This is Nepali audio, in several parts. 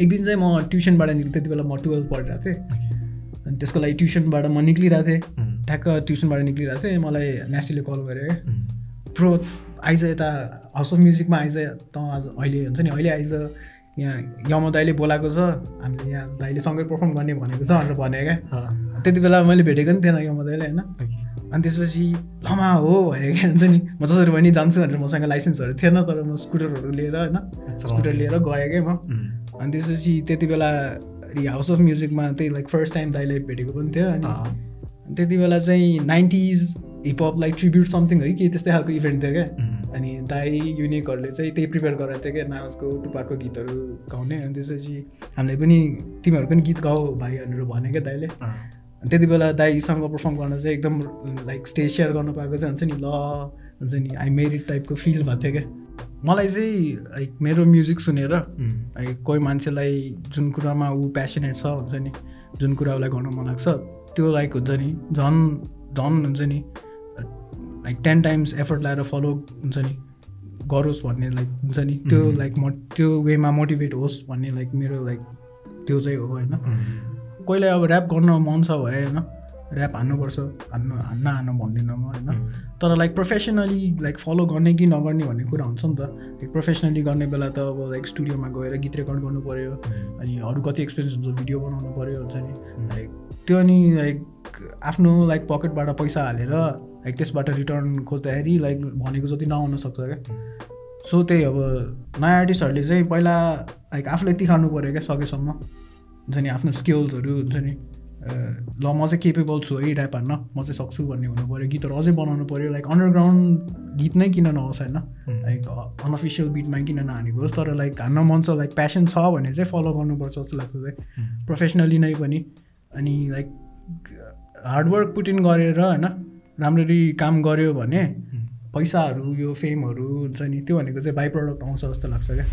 एक दिन चाहिँ म ट्युसनबाट निक्लिँ त्यति बेला म टुवेल्भ पढिरहेको थिएँ। अनि त्यसको लागि ट्युसनबाट म निक्लिरहेको थिएँ। ठ्याक्क ट्युसनबाट निक्लिरहेको थिएँ। मलाई नेस्टीले कल गरेँ प्रो आइज यता हाउस अफ म्युजिकमा आइज त आज अहिले हुन्छ नि अहिले आइज। यहाँ यम दाइले बोलाएको छ हामीले यहाँ दाइले सँगै पर्फर्म गर्ने भनेको छ भनेर भने क्या। त्यति बेला मैले भेटेको नि थिएन यम दाइले होइन? अनि त्यसपछि लमा हो भयो क्या हुन्छ नि। म जसरी पनि जान्छु भनेर मसँग लाइसेन्सहरू थिएन तर म स्कुटरहरू लिएर होइन? स्कुटर लिएर गएँ क्या म। अनि त्यसपछि त्यति बेला हाउस अफ म्युजिकमा त्यही लाइक फर्स्ट टाइम दाइले भेटेको पनि थियो अनि त्यति बेला चाहिँ nineties hip hop like tribute something है कि त्यस्तै खालको इभेन्ट थियो क्या। अनि दाई युनिकहरूले चाहिँ त्यही प्रिपेयर गराएको थियो क्या नाचको टुपाको गीतहरू गाउने। अनि त्यसपछि हामीले पनि तिमीहरू पनि गीत गाऊ भाइ भनेर भने क्या दाइले त्यति बेला दाईसँग पर्फर्म गर्न चाहिँ एकदम लाइक स्टेज सेयर गर्नु पाएको चाहिँ हुन्छ नि ल हुन्छ नि आई मेरिड टाइपको फिल भएको थियो क्या। मलाई चाहिँ लाइक मेरो म्युजिक सुनेर लाइक कोही मान्छेलाई जुन कुरामा ऊ प्यासनेट छ हुन्छ नि जुन कुरा उसलाई गर्न मन लाग्छ त्यो लाइक हुन्छ नि झन् झन् हुन्छ नि लाइक टेन टाइम्स एफर्ट लगाएर फलो हुन्छ नि? गरोस् भन्ने लाइक हुन्छ नि? त्यो लाइक म त्यो वेमा मोटिभेट होस् भन्ने लाइक मेरो लाइक त्यो चाहिँ हो होइन? कोहीलाई अब ऱ्याप गर्न मन छ भए होइन? ऱ्याप हान्नुपर्छ हान्नु हान्न हान्नु भन्दिनँ म होइन? तर लाइक प्रोफेसनली लाइक फलो गर्ने कि नगर्ने भन्ने कुरा हुन्छ नि त। लाइक प्रोफेसनली गर्ने बेला त अब लाइक स्टुडियोमा गएर गीत रेकर्ड गर्नु पऱ्यो अनि अरू कति एक्सपिरियन्स हुन्छ भिडियो बनाउनु पऱ्यो हुन्छ नि? लाइक त्यो अनि लाइक आफ्नो लाइक पकेटबाट पैसा हालेर लाइक त्यसबाट रिटर्न खोज्दाखेरि लाइक भनेको जति नआउन सक्छ क्या। सो त्यही अब नयाँ आर्टिस्टहरूले चाहिँ पहिला लाइक आफूलाई तिखार्नु पऱ्यो क्या सकेसम्म। हुन्छ नि आफ्नो स्किल्सहरू हुन्छ नि ल म चाहिँ केपेबल छु है ऱ्याप हान्न म चाहिँ सक्छु भन्ने हुनु पऱ्यो गीतहरू अझै बनाउनु पऱ्यो लाइक अन्डरग्राउन्ड गीत नै किन नहोस् होइन? लाइक अनअफिसियल बिटमा किन नहानेको होस् तर लाइक हान्न मन छ लाइक प्यासन छ भने चाहिँ फलो गर्नुपर्छ जस्तो लाग्छ चाहिँ प्रोफेसनली नै पनि। अनि लाइक हार्डवर्क पुटिन गरेर होइन? राम्ररी काम गऱ्यो भने पैसाहरू यो फेमहरू हुन्छ नि त्यो भनेको चाहिँ बाई प्रडक्ट आउँछ जस्तो लाग्छ क्या।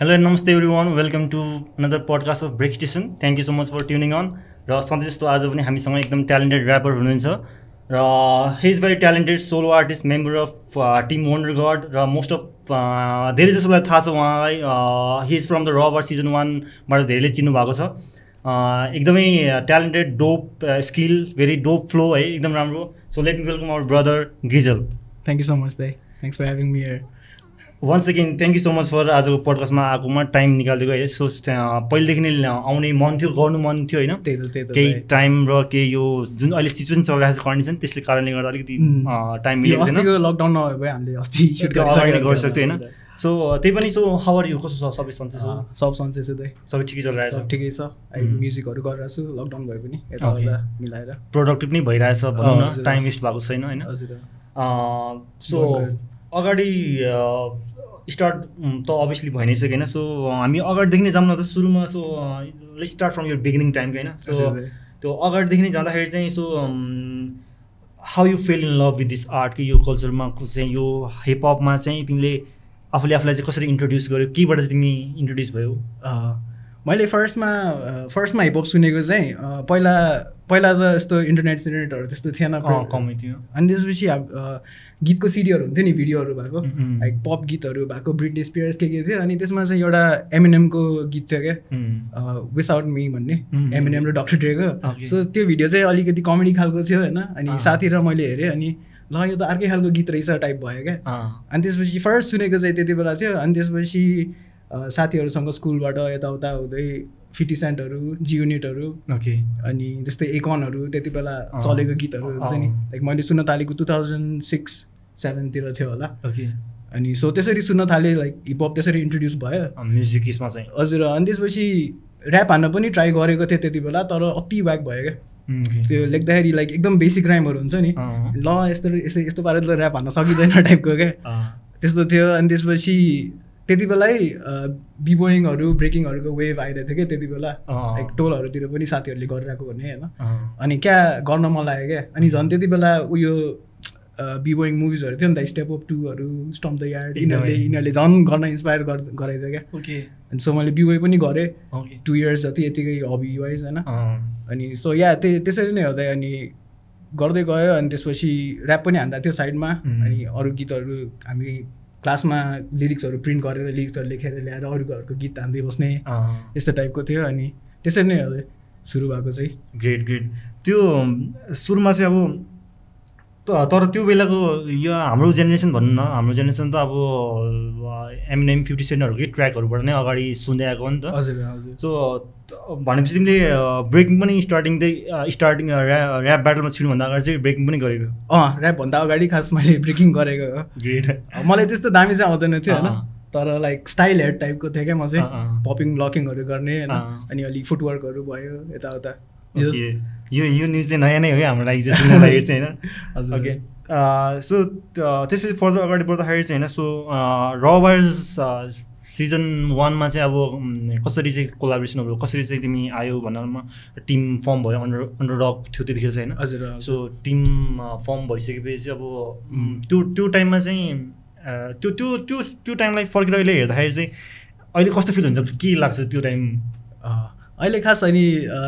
Hello namaste everyone welcome to another podcast of Break Station thank you so much for tuning in र सधैँ जस्तो आज पनि हामीसँग एकदम ट्यालेन्टेड ऱ्यापर हुनुहुन्छ। र he is very talented solo artist member of Team Wonder God र मोस्ट अफ धेरै जसोलाई थाहा छ उहाँलाई he is from the Raw Barz season वानबाट धेरैले चिन्नु भएको छ। एकदमै talented dope skill very dope flow है एकदम राम्रो। So let me welcome our brother Grizzle thank you so much दाई thanks for having me here once again thank you so much for आजको पडकास्टमा आएकोमा टाइम निकालिदिएको है। सो पहिलेदेखि नै आउने मन थियो गर्नु मन थियो होइन? केही टाइम र केही यो जुन अहिले सिचुएसन चलिरहेको छ कन्डिसन त्यसले कारणले गर्दा अलिकति टाइम मिलेको लकडाउन नभए भए हामीले अस्ति गरिसक्थ्यो होइन? सो त्यही पनि सो हावर यो कस्तो छ सबै सन्चै छ? सब सन्चै छ त्यही। सबै ठिकै चलिरहेको छ। ठिकै छ। अहिले म्युजिकहरू गरिरहेको छु लकडाउन भए पनि यता मिलाएर। प्रोडक्टिभ नै भइरहेछ भनौँ न टाइम वेस्ट भएको छैन होइन? सो अगाडि स्टार्ट त अभियसली भइ नै सकेन। सो हामी अगाडिदेखि नै जाऊँ न त सुरुमा so start from your beginning टाइमको होइन? सो त्यो अगाडिदेखि नै जाँदाखेरि चाहिँ so how you fell in love with this art कि यो कल्चरमा चाहिँ यो हिपहपमा चाहिँ तिमीले आफूले आफूलाई चाहिँ कसरी इन्ट्रोड्युस गर्यो? केबाट चाहिँ तिमी इन्ट्रोड्युस भयो? मैले फर्स्टमा फर्स्टमा हिपहप सुनेको चाहिँ पहिला पहिला त यस्तो इन्टरनेट सिन्टरनेटहरू त्यस्तो थिएन कमै थियो। अनि त्यसपछि गीतको सिडीहरू हुन्थ्यो नि भिडियोहरू भएको। लाइक पप गीतहरू भएको ब्रिटिस स्पियर्स के के थियो अनि त्यसमा चाहिँ एउटा एमिनेमको गीत थियो क्या। विथआउट मी भन्ने। एमिनेम र डक्टर ड्रेको सो त्यो भिडियो चाहिँ अलिकति कमेडी खालको थियो होइन? अनि साथी र मैले हेरेँ अनि ल यो त अर्कै खालको गीत रहेछ टाइप भयो क्या। अनि त्यसपछि फर्स्ट सुनेको चाहिँ त्यति बेला थियो। अनि त्यसपछि साथीहरूसँग स्कुलबाट यताउता हुँदै फिफ्टी सेन्टहरू जी युनिटहरू ओके। अनि जस्तै एकनहरू त्यति बेला चलेको गीतहरू हुन्छ नि। लाइक मैले सुन्न थालेको टु थाउजन्ड सिक्स सेभेनतिर थियो होला। ओके। अनि सो त्यसरी सुन्न थालेँ लाइक हिपहप त्यसरी इन्ट्रोड्युस भयो। म्युजिक यसमा चाहिँ। हजुर अनि त्यसपछि ऱ्याप हान्न पनि ट्राई गरेको थिएँ त्यति बेला तर अति व्याक भयो क्या। त्यो लेख्दाखेरि लाइक एकदम बेसिक राइमहरू हुन्छ नि। ल यस्तो यस्तो यस्तो पाराले त ऱ्याप हान्न सकिँदैन टाइपको क्या त्यस्तो थियो अनि त्यसपछि त्यति बेलै बिबोइङहरू ब्रेकिङहरूको वेभ आइरहेको थियो क्या त्यति बेला। लाइक टोलहरूतिर पनि साथीहरूले गरिरहेको भने होइन? अनि क्या गर्न मन लाग्यो क्या? अनि झन् त्यति बेला उयो बिबोइङ मुभिजहरू थियो नि त स्टेप अप टूहरू स्टम्प द यार्ड यिनीहरूले यिनीहरूले झन् गर्न इन्सपायर गराइदियो क्या। ओके अनि सो मैले बिबोइ पनि गरेँ। टु इयर्स जति यतिकै हबी वाइज होइन अनि सो या त्यही त्यसरी नै हुँदै अनि गर्दै गयो अनि त्यसपछि ऱ्याप पनि हान्दा थियो साइडमा। अनि अरू गीतहरू हामी क्लासमा लिरिक्सहरू प्रिन्ट गरेर लिरिक्सहरू लेखेर ल्याएर अरूको घरको गीत हान्दै बस्ने यस्तो टाइपको थियो। अनि त्यसरी नै हो सुरु भएको चाहिँ। ग्रेट ग्रेट त्यो सुरुमा चाहिँ अब तर त्यो बेलाको यो हाम्रो जेनेरेसन भनौँ न हाम्रो जेनेरेसन त अब एमएनएम फिफ्टी सेन्टहरूकै ट्र्याकहरूबाट नै अगाडि सुन्दै आएको हो नि त। हजुर हजुर। सो भनेपछि तिमीले ब्रेकिङ पनि स्टार्टिङ चाहिँ स्टार्टिङ ऱ्याप ब्याटलमा छिर्नुभन्दा अगाडि चाहिँ ब्रेकिङ पनि गरेको। अँ ऱ्यापभन्दा अगाडि खास मैले ब्रेकिङ गरेको हो। ग्रेट मलाई त्यस्तो दामी चाहिँ आउँदैन थियो होइन। तर लाइक स्टाइल हेड टाइपको थियो क्या म चाहिँ। पपिङ लकिङहरू गर्ने होइन। अनि अलिक फुटवर्कहरू भयो यताउता। यो यो न्युज चाहिँ नयाँ नै हो हाम्रो लागि चाहिँ सुन्नलाई चाहिँ होइन? ओके सो त्यसपछि फर्दर अगाडि बढ्दाखेरि चाहिँ होइन सो रबर्स सिजन वानमा चाहिँ अब कसरी चाहिँ कोलाब्रेसनहरू कसरी चाहिँ तिमी आयो भन्नमा टिम फर्म भयो अन्डर अन्डर डग थियो त्यतिखेर चाहिँ होइन। हजुर सो टिम फर्म भइसकेपछि अब त्यो त्यो टाइममा चाहिँ त्यो त्यो त्यो त्यो टाइमलाई फर्केर अहिले हेर्दाखेरि चाहिँ अहिले कस्तो फिल हुन्छ? के लाग्छ त्यो टाइम अहिले खास अनि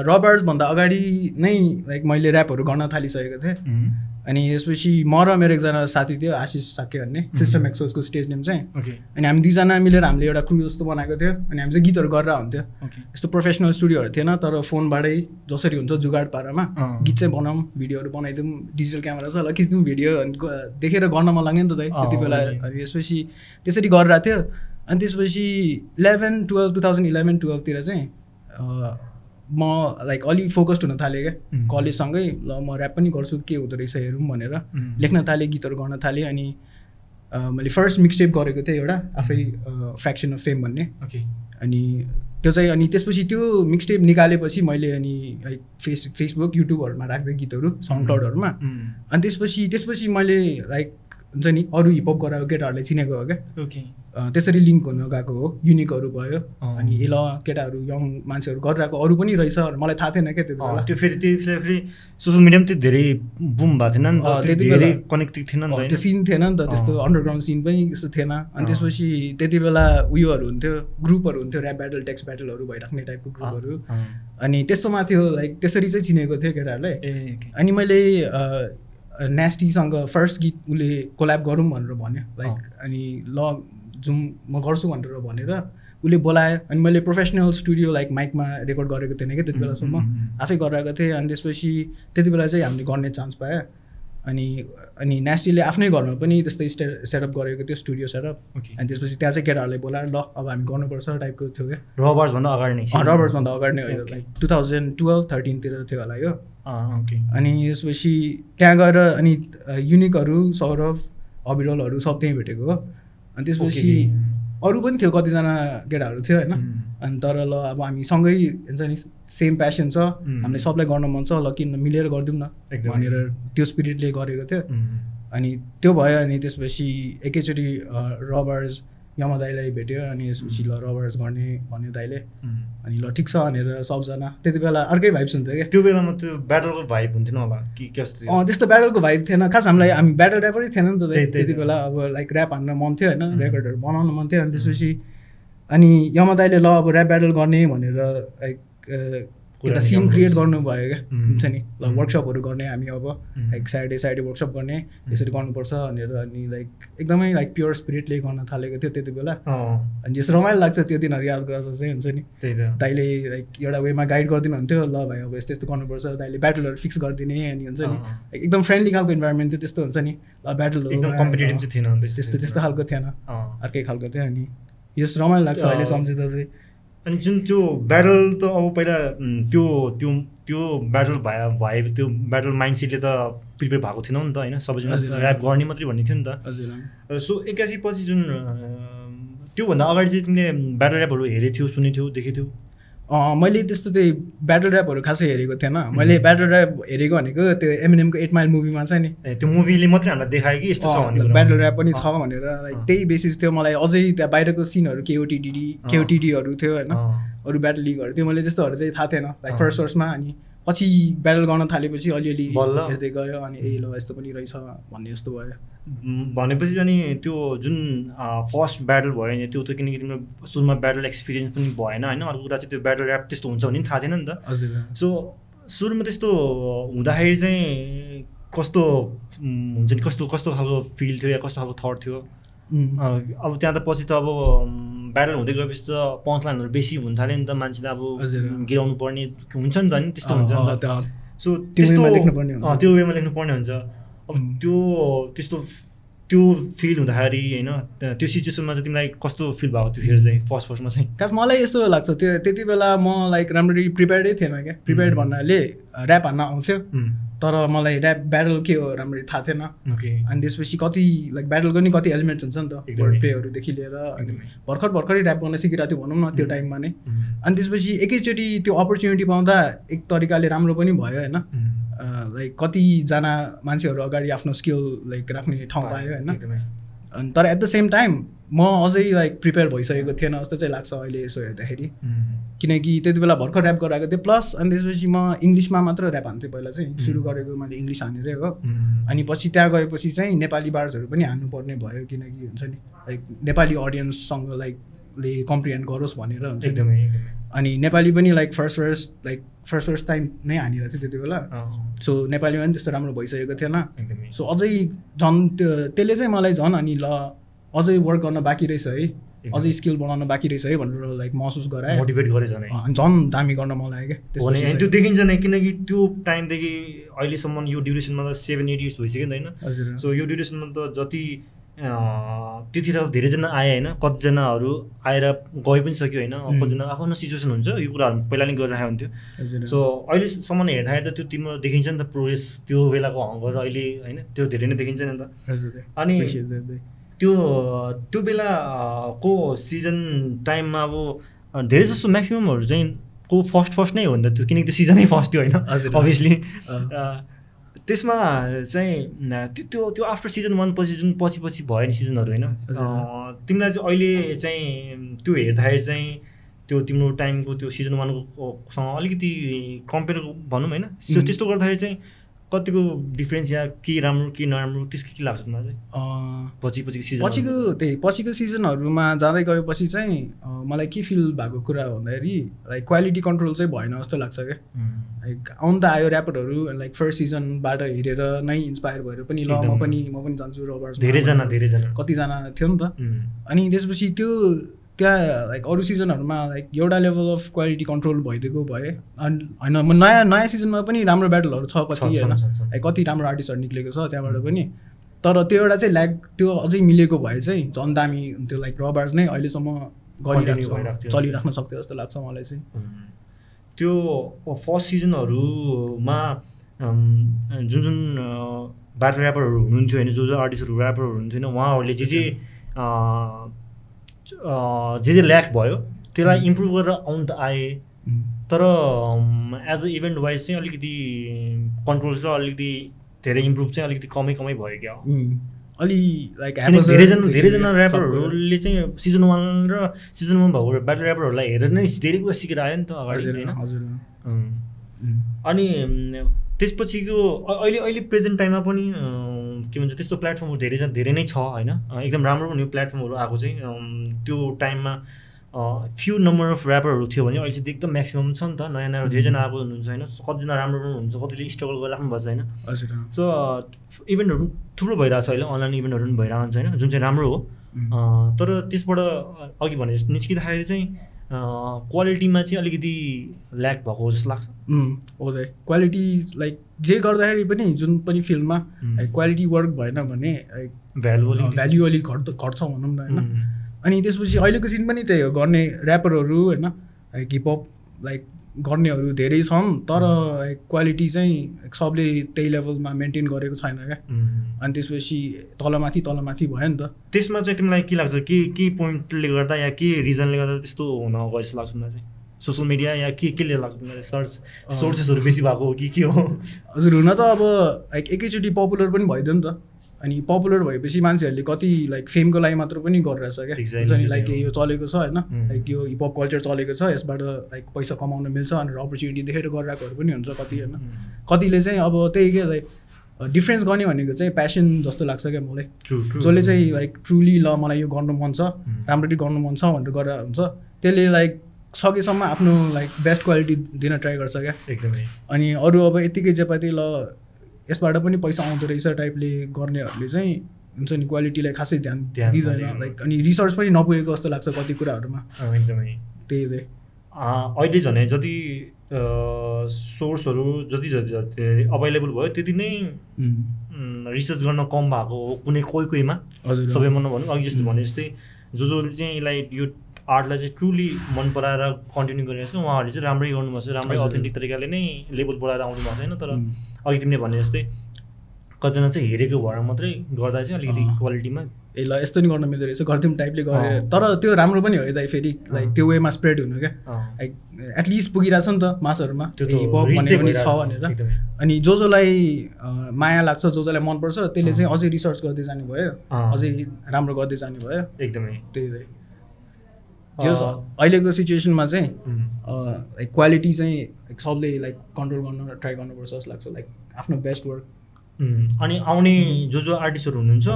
रबर्सभन्दा अगाडि नै लाइक मैले ऱ्यापहरू गर्न थालिसकेको थिएँ। अनि यसपछि म र मेरो एकजना साथी थियो आशिष साके भन्ने सिस्टम एक्सोसको स्टेज नेम चाहिँ। अनि हामी दुईजना मिलेर हामीले एउटा क्रु जस्तो बनाएको थियो अनि हामी चाहिँ गीतहरू गरेर हुन्थ्यो। यस्तो प्रोफेसनल स्टुडियोहरू थिएन तर फोनबाटै जसरी हुन्छ जुगाड पारामा। गीत चाहिँ बनाऊँ भिडियोहरू बनाइदिउँ डिजिटल क्यामेरा छ ल खिचिदिउँ भिडियो देखेर गर्न मन लाग्यो नि त त्यति बेला। अनि यसपछि त्यसरी गरिरहेको थियो। अनि त्यसपछि eleven twelve two thousand eleven टुवेल्भतिर चाहिँ म लाइक अलिक फोकस्ड हुन थालेँ क्या। कलेजसँगै ल म ऱ्याप पनि गर्छु के हुँदो रहेछ हेरौँ भनेर। लेख्न थालेँ गीतहरू गर्न थालेँ अनि मैले फर्स्ट मिक्सटेप गरेको थिएँ एउटा आफै फ्रेक्सन अफ फेम भन्ने। अनि त्यो चाहिँ अनि त्यसपछि त्यो मिक्सटेप निकालेपछि मैले अनि लाइक फेस फेसबुक युट्युबहरूमा राख्दै गीतहरू साउन्ड क्लाउडहरूमा अनि त्यसपछि त्यसपछि मैले लाइक हुन्छ नि? अरू हिपहप गराएको केटाहरूले चिनेको हो क्या। ओके त्यसरी लिङ्क हुन गएको हो युनिकहरू भयो। अनि एल केटाहरू यङ मान्छेहरू गरिरहेको अरू पनि रहेछ मलाई थाहा थिएन क्या त्यति बेला। त्यो फेरि त्यो फेरि सोसियल मिडिया पनि धेरै बुम भएको थिएन नि त। बेला। कनेक्टेड थिएन नि त त्यो सिन थिएन नि त त्यस्तो अन्डरग्राउन्ड सिन पनि त्यस्तो थिएन। अनि त्यसपछि त्यति बेला उयोहरू हुन्थ्यो ग्रुपहरू हुन्थ्यो ऱ्याप ब्याटल टेक्स ब्याटलहरू भइराख्ने टाइपको ग्रुपहरू अनि त्यस्तोमा थियो लाइक त्यसरी चाहिँ चिनेको थियो केटाहरूलाई अनि मैले नेस्टीसँग फर्स्ट गीत उसले कोल्याब गरौँ भनेर भन्यो। लाइक अनि ल जाउँ म गर्छु भनेर भनेर उसले बोलायो। अनि मैले प्रोफेसनल स्टुडियो लाइक माइकमा रेकर्ड गरेको थिएन क्या त्यति बेलासम्म। आफै गरिरहेको थिएँ। अनि त्यसपछि त्यति बेला चाहिँ हामीले गर्ने चान्स पायो। अनि अनि नेस्टीले आफ्नै घरमा पनि त्यस्तै स्टे सेटअप गरेको थियो स्टुडियो सेटअप अनि त्यसपछि त्यहाँ चाहिँ केटाहरूले बोलाएर ल अब हामी गर्नुपर्छ टाइपको थियो क्या। रबर्सभन्दा अगाडि नै। रबर्सभन्दा अगाडि नै हो लाइक टु थाउजन्ड टुवेल्भ थर्टिनतिर थियो होला यो। अनि यसपछि त्यहाँ गएर अनि युनिकहरू सौरभ अविरलहरू सब त्यहीँ भेटेको हो। अनि त्यसपछि अरू पनि थियो कतिजना केटाहरू थियो होइन? अनि तर ल अब हामी सँगै हुन्छ नि सेम प्यासन छ। हामीले सबलाई गर्न मन छ ल किन मिलेर गरिदिउँ न भनेर त्यो स्पिरिटले गरेको थियो। अनि त्यो भयो अनि त्यसपछि एकैचोटि रबर्स यमा दाईलाई भेट्यो अनि यसपछि ल रबर्स गर्ने भन्यो दाइले अनि ल ठिक छ भनेर सबजना। त्यति बेला अर्कै भाइब्स हुन्थ्यो क्या। त्यो बेलामा त्यो ब्याटलको भाइब हुन्थेन होला कि कस्तो अँ त्यस्तो ब्याटलको भाइब थिएन। खास हामीलाई हामी ब्याटल ऱ्यापरै थिएन नि त त्यति बेला अब लाइक ऱ्याप हान्न मन थियो होइन रेकर्डहरू बनाउनु मन थियो। अनि त्यसपछि अनि यमा दाइले ल अब ऱ्याप ब्याटल गर्ने भनेर लाइक एउटा सिन क्रिएट गर्नुभयो क्या। हुन्छ नि? ल वर्कसपहरू गर्ने हामी अब लाइक स्याटरडे स्याटरडे वर्कसप गर्ने यसरी गर्नुपर्छ भनेर अनि लाइक एकदमै लाइक प्योर स्पिरिटले गर्न थालेको थियो त्यति बेला। अनि यस रमाइलो लाग्छ त्यो दिनहरू याद गर्दा चाहिँ हुन्छ नि। दाइले लाइक एउटा वेमा गाइड गरिदिनुहुन्थ्यो ल भाइ अब यस्तो यस्तो गर्नुपर्छ दाइले ब्याटलहरू फिक्स गरिदिने अनि हुन्छ नि। एकदम फ्रेन्डली खालको इन्भाइरोमेन्ट थियो त्यस्तो हुन्छ नि। ल ब्याटलहरू त्यस्तो त्यस्तो खालको थिएन। अर्कै खालको थियो अनि। यस रमाइलो लाग्छ अहिले सम्झिँदा चाहिँ। अनि जुन त्यो ब्याटल त अब पहिला त्यो त्यो त्यो ब्याटल भए भए त्यो ब्याटल माइन्डसेटले त प्रिपेयर भएको थिएन नि त होइन? सबैजना ऱ्याप गर्ने मात्रै भन्ने थियो नि त। सो एक्कासी पछि जुन त्योभन्दा अगाडि चाहिँ तिमीले ब्याटल ऱ्यापहरू हेरेको थियौ सुनेको थियौ देखेको थियौ मैले त्यस्तो त्यही ब्याटल ऱ्यापहरू खासै हेरेको थिएन। मैले ब्याटल ऱ्याप हेरेको भनेको त्यो एमएनएमको एट माइल मुभीमा छ नि। त्यो मुभीले मात्रै हामीलाई देखायो कि यस्तो छ ब्याटल ऱ्याप पनि छ भनेर लाइक त्यही बेसिस थियो मलाई। अझै त्यहाँ बाहिरको सिनहरू केओटिडी केओटिडीहरू थियो होइन। अरू ब्याटल लिगहरू थियो। मैले त्यस्तोहरू चाहिँ थाहा थिएन लाइक फर्स्ट फर्स्टमा अनि पछि ब्याटल गर्न थालेपछि अलिअलि हेर्दै गयो अनि ए ल यस्तो पनि रहेछ भन्ने जस्तो भयो। भनेपछि अनि त्यो जुन फर्स्ट ब्याटल भयो नि त्यो त किनकि तिम्रो सुरुमा ब्याटल एक्सपिरियन्स पनि भएन होइन अर्को कुरा चाहिँ त्यो ब्याटल ऱ्याप त्यस्तो हुन्छ भने पनि थाहा थिएन नि त। हजुर। सो सुरुमा त्यस्तो हुँदाखेरि चाहिँ कस्तो हुन्छ नि कस्तो कस्तो खालको फिल थियो या कस्तो खालको थट थियो? अब त्यहाँ त पछि त अब भाइरल हुँदै गएपछि त पञ्च लाइनहरू बेसी हुन थाल्यो नि त मान्छेले अब गिराउनु पर्ने हुन्छ नि त नि त्यस्तो हुन्छ नि त। सो त्यस्तो त्यो वेमा लेख्नु पर्ने हुन्छ। अब त्यो त्यस्तो त्यो फिल हुँदाखेरि होइन त्यो सिचुएसनमा चाहिँ तिमीलाई कस्तो फिल भएको थियो चाहिँ फर्स्ट फर्स्टमा चाहिँ? खास मलाई यस्तो लाग्छ त्यो त्यति बेला म लाइक राम्ररी प्रिपेयर्डै थिएन क्या। प्रिपेयर्ड भन्नाले ऱ्याप हान्न आउँथ्यो। तर मलाई ऱ्याप ब्याटल के हो राम्ररी थाहा थिएन। अनि त्यसपछि कति लाइक ब्याटलको नि कति एलिमेन्ट्स हुन्छ नि त। वर्ड प्लेहरूदेखि लिएर भर्खर भर्खरै ऱ्याप गर्न सिकिरहेको थियो भनौँ न त्यो टाइममा नै अनि त्यसपछि एकैचोटि त्यो अपर्च्युनिटी पाउँदा एक तरिकाले राम्रो पनि भयो होइन। लाइक कतिजना मान्छेहरू अगाडि आफ्नो स्किल लाइक राख्ने ठाउँ पायो होइन। अनि तर एट द सेम टाइम म अझै लाइक प्रिपेयर भइसकेको थिएन जस्तो चाहिँ लाग्छ अहिले यसो हेर्दाखेरि। किनकि त्यति बेला भर्खर ऱ्याप गराएको थिएँ प्लस अनि त्यसपछि म इङ्ग्लिसमा मात्र ऱ्याप हान्थेँ पहिला चाहिँ। सुरु गरेको मैले इङ्ग्लिस हानेरै हो अनि पछि त्यहाँ गएपछि चाहिँ नेपाली बार्सहरू पनि हान्नुपर्ने भयो किनकि हुन्छ नि लाइक नेपाली अडियन्ससँग लाइक ले कम्प्रिहेन्ड गरोस् भनेर हुन्छ एकदमै अनि नेपाली पनि like first first like first first time नै हानिरहेको थियो त्यति बेला। सो नेपालीमा पनि त्यस्तो राम्रो भइसकेको थिएन। सो अझै झन् त्यो त्यसले चाहिँ मलाई झन् अनि ल अझै वर्क गर्न बाँकी रहेछ है। अझै स्किल बनाउन बाँकी रहेछ है भनेर लाइक महसुस गराएँ मोटिभेट गरे झन्। झन् दामी गर्न मलाई क्या। त्यो देखिन्छ नै किनकि त्यो टाइमदेखि अहिलेसम्म यो ड्युरेसनमा त सेभेन एट इयर्स भइसक्यो नि होइन। सो यो ड्युरेसनमा त जति त्यतिखेर धेरैजना आए होइन कतिजनाहरू आएर गए पनि सक्यो होइन कतिजना आफ्नो सिचुएसन हुन्छ यो कुराहरू पहिला नै गरिरहेको हुन्थ्यो। सो अहिलेसम्म हेर्दाखेरि त त्यो तिम्रो देखिन्छ नि त प्रोग्रेस त्यो बेलाको हङ्गर अहिले होइन त्यो धेरै नै देखिन्छ नि त। अनि त्यो त्यो बेलाको सिजन टाइममा अब धेरै जस्तो म्याक्सिममहरू चाहिँ को फर्स्ट फर्स्ट नै हो नि त त्यो किनकि त्यो सिजनै फर्स्ट थियो होइन अभियसली त्यसमा चाहिँ त्यो त्यो आफ्टर सिजन वान पछि जुन पछि पछि भयो नि सिजनहरू होइन तिमीलाई चाहिँ अहिले चाहिँ त्यो हेर्दाखेरि चाहिँ त्यो तिम्रो टाइमको त्यो सिजन वानकोसँग अलिकति कम्पेयर भनौँ होइन त्यस्तो गर्दाखेरि चाहिँ कतिको डिफ्रेन्स या के राम्रो के नराम्रो त्यसको के लाग्छ मलाई चाहिँ? पछि पछिको सिजन पछिको त्यही पछिको सिजनहरूमा जाँदै गएपछि चाहिँ मलाई के फिल भएको कुरा भन्दाखेरि लाइक क्वालिटी कन्ट्रोल चाहिँ भएन जस्तो लाग्छ क्या। लाइक आउनु त आयो ऱ्यापरहरू लाइक फर्स्ट सिजनबाट हेरेर नै इन्सपायर भएर पनि ल म पनि म पनि जान्छु रबर्स धेरैजना धेरैजना। कतिजना थियो नि त। अनि त्यसपछि त्यो त्यहाँ लाइक अरू सिजनहरूमा लाइक एउटा लेभल अफ क्वालिटी कन्ट्रोल भइदिएको भए अनि होइन म नयाँ नयाँ सिजनमा पनि राम्रो ब्याटलहरू छ कति होइन? लाइक कति राम्रो आर्टिस्टहरू निक्लेको छ त्यहाँबाट पनि। तर त्यो एउटा चाहिँ ल्याग त्यो अझै मिलेको भए चाहिँ झन् दामी हुन्थ्यो लाइक रबार्स नै अहिलेसम्म गरिरहेको चलिराख्न सक्थ्यो जस्तो लाग्छ मलाई चाहिँ। त्यो फर्स्ट सिजनहरूमा जुन जुन ब्याटल ऱ्यापरहरू हुनुहुन्थ्यो होइन जो जो आर्टिस्टहरू ऱ्यापरहरू हुनुहुन्थ्यो होइन उहाँहरूले जे जे जे जे ल्याक भयो त्यसलाई इम्प्रुभ गरेर आउनु त आए। तर एज अ इभेन्ट वाइज चाहिँ अलिकति कन्ट्रोल र अलिकति धेरै इम्प्रुभ चाहिँ अलिकति कमै कमै भयो क्या अलि लाइक धेरैजना धेरैजना ऱ्यापरहरूले चाहिँ सिजन वान र सिजन वान भएको ब्याटल ऱ्यापरहरूलाई हेरेर नै धेरै कुरा सिकेर आयो नि त अगाडि होइन? अनि त्यसपछिको अहिले अहिले प्रेजेन्ट टाइममा पनि के भन्छ त्यस्तो प्लेटफर्महरू धेरै धेरै नै छ होइन? एकदम राम्रो पनि प्लेटफर्महरू आएको चाहिँ। त्यो टाइममा फ्यु नम्बर अफ ऱ्यापरहरू थियो भने अहिले चाहिँ एकदम म्याक्सिमम् छ नि त। नयाँ नयाँ धेरैजना आएको हुनुहुन्छ होइन? कतिजना राम्रो पनि हुन्छ कतिले स्ट्रगल गरिराख्नु भएको छ होइन? सो इभेन्टहरू पनि थुप्रो भइरहेको छ अहिले। अनलाइन इभेन्टहरू पनि भइरहेको हुन्छ होइन? जुन चाहिँ राम्रो हो। तर त्यसबाट अघि भने निस्किँदाखेरि चाहिँ क्वालिटीमा चाहिँ अलिकति ल्याक भएको जस्तो लाग्छ। हो त। क्वालिटी लाइक जे गर्दाखेरि पनि जुन पनि फिल्डमा क्वालिटी वर्क भएन भने भ्यालु भ्याल्यु अलिक घट घट्छ भनौँ न होइन? अनि त्यसपछि अहिलेको सिन पनि त्यही हो गर्ने ऱ्यापरहरू होइन? लाइक हिपहप लाइक गर्नेहरू धेरै छन् तर क्वालिटी चाहिँ सबले त्यही लेभलमा मेन्टेन गरेको छैन क्या। अनि त्यसपछि तलमाथि तलमाथि भयो नि त। त्यसमा चाहिँ तिमीलाई के लाग्छ? के के पोइन्टले गर्दा या के रिजनले गर्दा त्यस्तो हुन गयो जस्तो लाग्छ मलाई चाहिँ? सोसियल मिडिया या के केले लाग्छ तिमीलाई सर्च सोर्सेसहरू बेसी भएको हो कि के हो? हजुर हुन त अब लाइक एकैचोटि पपुलर पनि भइदियो नि त। अनि पपुलर भएपछि मान्छेहरूले कति लाइक फेमको लागि मात्र पनि गरिरहेछ क्या। लाइक यो चलेको छ होइन? लाइक यो हिपहप कल्चर चलेको छ यसबाट लाइक पैसा कमाउन मिल्छ अनि अपर्च्युनिटी देखेर गरिरहेकोहरू पनि हुन्छ कति होइन? कतिले चाहिँ अब त्यही के लाइक डिफ्रेन्स गर्ने भनेको चाहिँ प्यासन जस्तो लाग्छ क्या मलाई। जसले चाहिँ लाइक ट्रुली ल मलाई यो गर्नु मन छ राम्ररी गर्नु मन छ भनेर गरेर हुन्छ। त्यसले लाइक सकेसम्म आफ्नो लाइक बेस्ट क्वालिटी दिन ट्राई गर्छ क्या? एकदमै। अनि अरू अब यत्तिकै जेपाति ल यसबाट पनि पैसा आउँदो रहेछ टाइपले गर्नेहरूले चाहिँ हुन्छ नि क्वालिटीलाई खासै ध्यान ध्यान दिँदैन। लाइक अनि रिसर्च पनि नपुगेको जस्तो लाग्छ कति कुराहरूमा। एकदमै। त्यही भए। अहिले झन् जति सोर्सहरू जति जति अभाइलेबल भयो त्यति नै रिसर्च गर्न कम भएको हो कुनै कोही कोहीमा। हजुर सबैमा नभनौँ अघि जस्तो भने जस्तै जो जसले चाहिँ यसलाई यो आर्टलाई चाहिँ ट्रुली मन पराएर कन्टिन्यू गरिरहेको छ उहाँहरूले चाहिँ राम्रै गर्नुभएको छ राम्रै। अथेन्टिक तरिकाले नै लेबल बढाएर आउनु भएको छैन तर अघि तिमीले भने जस्तै कतिजना चाहिँ हेरेको भएर मात्रै गर्दा चाहिँ अलिकति। क्वालिटीमा ए ल यस्तो नि गर्न मिल्दो रहेछ गरिदिउँ टाइपले गरे अँ। तर त्यो राम्रो पनि हो यता फेरि लाइक। त्यो वेमा स्प्रेड हुनु क्या लाइक एटलिस्ट पुगिरहेछ नि त मासहरूमा छ भनेर। अनि जो जसलाई अँ, माया लाग्छ जो जसलाई मनपर्छ त्यसले चाहिँ। अझै रिसर्च गर्दै जाने भयो। अझै राम्रो गर्दै जाने भयो एकदमै त्यही जो। अहिलेको सिचुएसनमा चाहिँ लाइक क्वालिटी चाहिँ लाइक सबले लाइक कन्ट्रोल गर्न ट्राई गर्नुपर्छ जस्तो लाग्छ लाइक आफ्नो बेस्ट वर्क अनि आउने जो जो आर्टिस्टहरू हुनुहुन्छ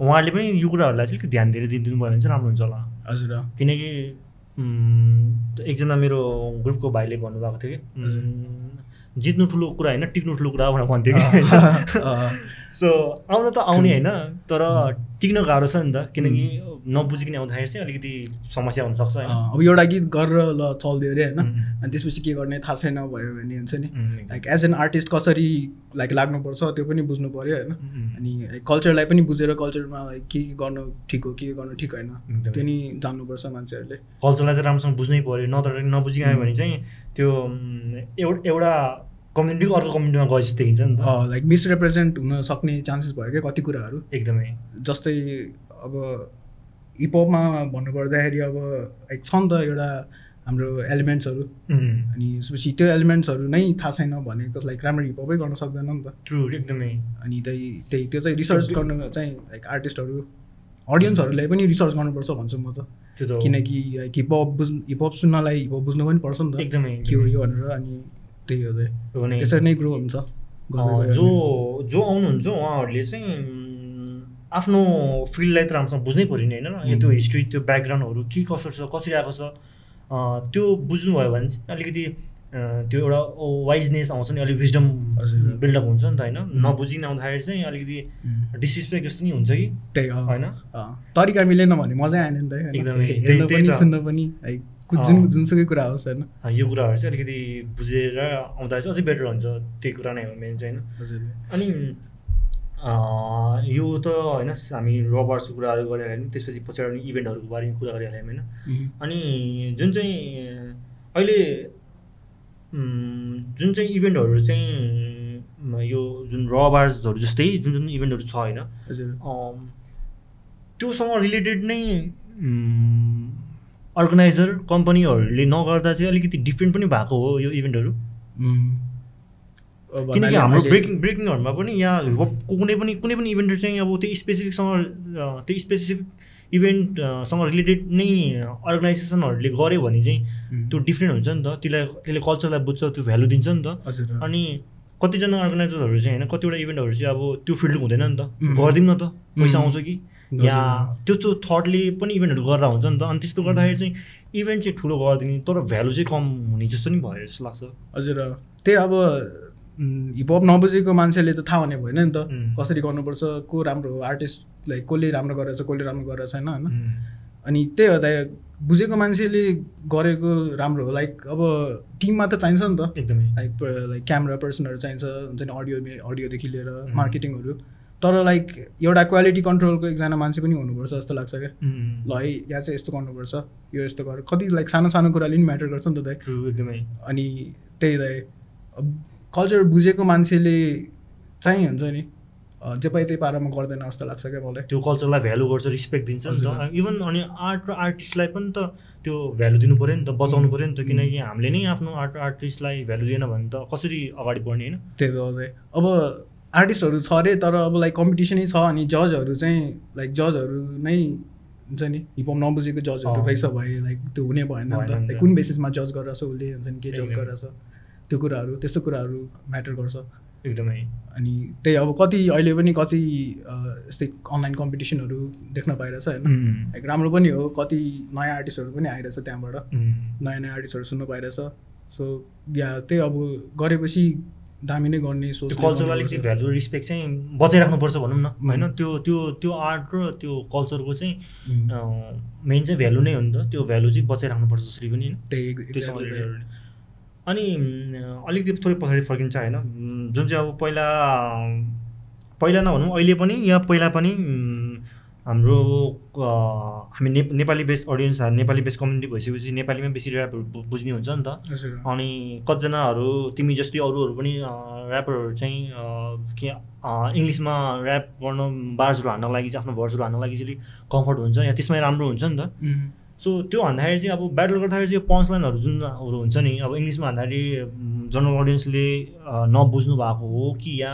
उहाँहरूले पनि यो कुराहरूलाई चाहिँ अलिकति ध्यान दिएर दिनु भयो भने चाहिँ राम्रो हुन्छ होला। हजुर। किनकि एकजना मेरो ग्रुपको भाइले भन्नुभएको थियो कि जित्नु ठुलो कुरा होइन टिक्नु ठुलो कुरा भनेर भन्थ्यो कि। सो आउन त आउने होइन तर टिक्न गाह्रो छ नि त किनकि नबुझिकन आउँदाखेरि चाहिँ अलिकति समस्या हुनसक्छ होइन। अब एउटा गीत गरेर ल चल्दियो अरे होइन। अनि त्यसपछि के गर्ने थाहा छैन भयो भने हुन्छ नि। लाइक एज एन आर्टिस्ट कसरी लाइक लाग्नुपर्छ त्यो पनि बुझ्नु पऱ्यो होइन। अनि कल्चरलाई पनि बुझेर कल्चरमा लाइक के के गर्नु ठिक हो के के गर्नु ठिक होइन। त्यो नि जान्नुपर्छ मान्छेहरूले। कल्चरलाई चाहिँ राम्रोसँग बुझ्नै पऱ्यो नत्र नबुझिकन आयो भने चाहिँ त्यो एउटा कम्युनिटीको अर्को कम्युनिटीमा गए जस्तो देखिन्छ नि त। लाइक मिसरिप्रेजेन्ट हुन सक्ने चान्सेस भयो क्या कति कुराहरू। एकदमै। जस्तै अब हिपहपमा भन्नुपर्दाखेरि अब लाइक छ नि त एउटा हाम्रो एलिमेन्ट्सहरू अनि त्यसपछि त्यो एलिमेन्ट्सहरू नै थाहा छैन भने लाइक राम्रो हिपहपै गर्न सक्दैन नि त। ट्रु एकदमै। अनि त्यही त्यही त्यो चाहिँ रिसर्च गर्नु चाहिँ लाइक आर्टिस्टहरू अडियन्सहरूलाई पनि रिसर्च गर्नुपर्छ भन्छु म त। किनकि लाइक हिपहप बुझ्नु हिपहप सुन्नलाई हिपहप बुझ्नु पनि पर्छ नि त। एकदमै के हो यो भनेर अनि त्यही हो भने त्यसरी नै ग्रो हुन्छ जो। जो आउनुहुन्छ उहाँहरूले चाहिँ आफ्नो फिल्डलाई त राम्रोसँग बुझ्नै पऱ्यो नि होइन. त्यो हिस्ट्री त्यो ब्याकग्राउन्डहरू के कसो छ कसरी आएको छ त्यो बुझ्नुभयो भने चाहिँ अलिकति त्यो एउटा वाइजनेस आउँछ नि अलिक विजडम। बिल्डअप हुन्छ नि त होइन उम्. नबुझिकन आउँदाखेरि चाहिँ अलिकति डिसरेस्पेक्ट जस्तो नि हुन्छ कि त्यही होइन तरिका मिलेन भने मजै आएन नि त? एकदमै। सुन्न पनि जुन। जुनसुकै कुरा होस् होइन। यो कुराहरू चाहिँ अलिकति बुझेर आउँदा चाहिँ अझै बेटर हुन्छ त्यही कुरा नै हो मेन चाहिँ होइन। हजुर। अनि यो त होइन हामी रबर्सको कुराहरू गरिहाल्यो त्यसपछि पछाडि इभेन्टहरूको बारेमा कुरा गरिहाल्यौँ होइन। अनि जुन चाहिँ अहिले जुन चाहिँ इभेन्टहरू चाहिँ यो जुन रबार्सहरू जस्तै जुन जुन इभेन्टहरू छ होइन हजुर। त्योसँग रिलेटेड नै अर्गनाइजर कम्पनीहरूले नगर्दा चाहिँ अलिकति डिफ्रेन्ट पनि भएको हो यो इभेन्टहरू। किनकि हाम्रो ब्रेकिङ ब्रेकिङहरूमा पनि यहाँ कुनै पनि कुनै पनि इभेन्ट चाहिँ अब त्यो स्पेसिफिकसँग त्यो स्पेसिफिक इभेन्टसँग रिलेटेड नै अर्गनाइजेसनहरूले गर्यो भने चाहिँ त्यो डिफ्रेन्ट हुन्छ नि त। त्यसलाई त्यसले कल्चरलाई बुझ्छ त्यो भ्यालु दिन्छ नि त। अनि कतिजना अर्गनाइजरहरू चाहिँ होइन कतिवटा इभेन्टहरू चाहिँ अब त्यो फिल्डको हुँदैन नि त. गरिदिउँ न त। पैसा. आउँछ कि? या त्यस्तो थटले पनि इभेन्टहरू गरेर हुन्छ नि त। अनि त्यस्तो गर्दाखेरि चाहिँ इभेन्ट चाहिँ ठुलो गरिदिने तर भ्यालु चाहिँ कम हुने जस्तो नि भयो जस्तो लाग्छ। हजुर त्यही अब हिपहप नबुझेको मान्छेले त थाहा हुने भएन नि त. कसरी गर्नुपर्छ को राम्रो हो आर्टिस्ट लाइक कसले राम्रो गरेछ कसले राम्रो गरेको छैन होइन. अनि त्यही हो त बुझेको मान्छेले गरेको राम्रो हो। लाइक अब टिममा त चाहिन्छ नि त। एकदमै। लाइक लाइक क्यामेरा पर्सनहरू चाहिन्छ हुन्छ नि अडियो अडियोदेखि लिएर. मार्केटिङहरू तर लाइक एउटा क्वालिटी कन्ट्रोलको एकजना मान्छे पनि हुनुपर्छ जस्तो लाग्छ क्या. ल है यहाँ चाहिँ यस्तो गर्नुपर्छ यो यस्तो गर। कति लाइक सानो सानो कुराले पनि म्याटर गर्छ नि त दाइ। एकदमै। अनि त्यही दाइ अब कल्चर बुझेको मान्छेले चाहिँ हुन्छ नि जे पाइ त्यही पारामा गर्दैन जस्तो लाग्छ क्या मलाई। त्यो कल्चरलाई भ्यालु गर्छ रिस्पेक्ट दिन्छ नि। त। इभन अनि आर्ट र आर्टिस्टलाई पनि त त्यो भ्यालु दिनु पऱ्यो नि त बचाउनु पऱ्यो नि त। किनकि हामीले नै आफ्नो आर्ट आर्टिस्टलाई भ्यालु दिएन भने त कसरी अगाडि बढ्ने होइन? त्यही त अब आर्टिस्टहरू छ अरे तर अब लाइक कम्पिटिसनै छ अनि जजहरू चाहिँ लाइक जजहरू नै हुन्छ नि हिपहप नबुझेको जजहरू। रहेछ भए लाइक त्यो हुने भएन त। लाइक कुन बेसिसमा जज गरिरहेछ उसले हुन्छ नि के जज। गरिरहेछ त्यो कुराहरू त्यस्तो कुराहरू म्याटर गर्छ एकदमै अनि त्यही अब कति अहिले पनि कति यस्तै अनलाइन कम्पिटिसनहरू देख्न पाइरहेछ होइन. लाइक राम्रो पनि हो कति नयाँ आर्टिस्टहरू पनि आइरहेछ त्यहाँबाट. नयाँ नयाँ आर्टिस्टहरू सुन्नु पाइरहेछ सो या त्यही अब गरेपछि दामी नै गर्ने सोच त्यो कल्चरल अलिकति भ्यालु रिस्पेक्ट चाहिँ बचाइराख्नुपर्छ भनौँ न। होइन? त्यो त्यो त्यो आर्ट र त्यो कल्चरको चाहिँ मेन चाहिँ भ्यालु नै हो नि त। त्यो भ्यालु चाहिँ बचाइराख्नुपर्छ जसरी पनि। होइन अनि अलिकति थोरै पछाडि फर्किन्छ होइन? जुन चाहिँ अब पहिला पहिला नभनौँ अहिले पनि या पहिला पनि हाम्रो हामी ने Nepali based audience Nepali based community भइसकेपछि नेपालीमै बेसी ऱ्यापहरू बुझ्ने हुन्छ नि त। अनि कतिजनाहरू तिमी जस्तै अरूहरू पनि ऱ्यापरहरू चाहिँ के इङ्ग्लिसमा ऱ्याप गर्न बार्सहरू हान्नको लागि चाहिँ आफ्नो भर्सहरू हान्नको लागि चाहिँ कम्फर्ट हुन्छ या त्यसमै राम्रो हुन्छ नि त। सो त्यो भन्दाखेरि चाहिँ अब ब्याटल गर्दाखेरि चाहिँ पन्च लाइनहरू जुनहरू हुन्छ नि अब इङ्ग्लिसमा भन्दाखेरि जनरल अडियन्सले नबुझ्नु भएको हो कि या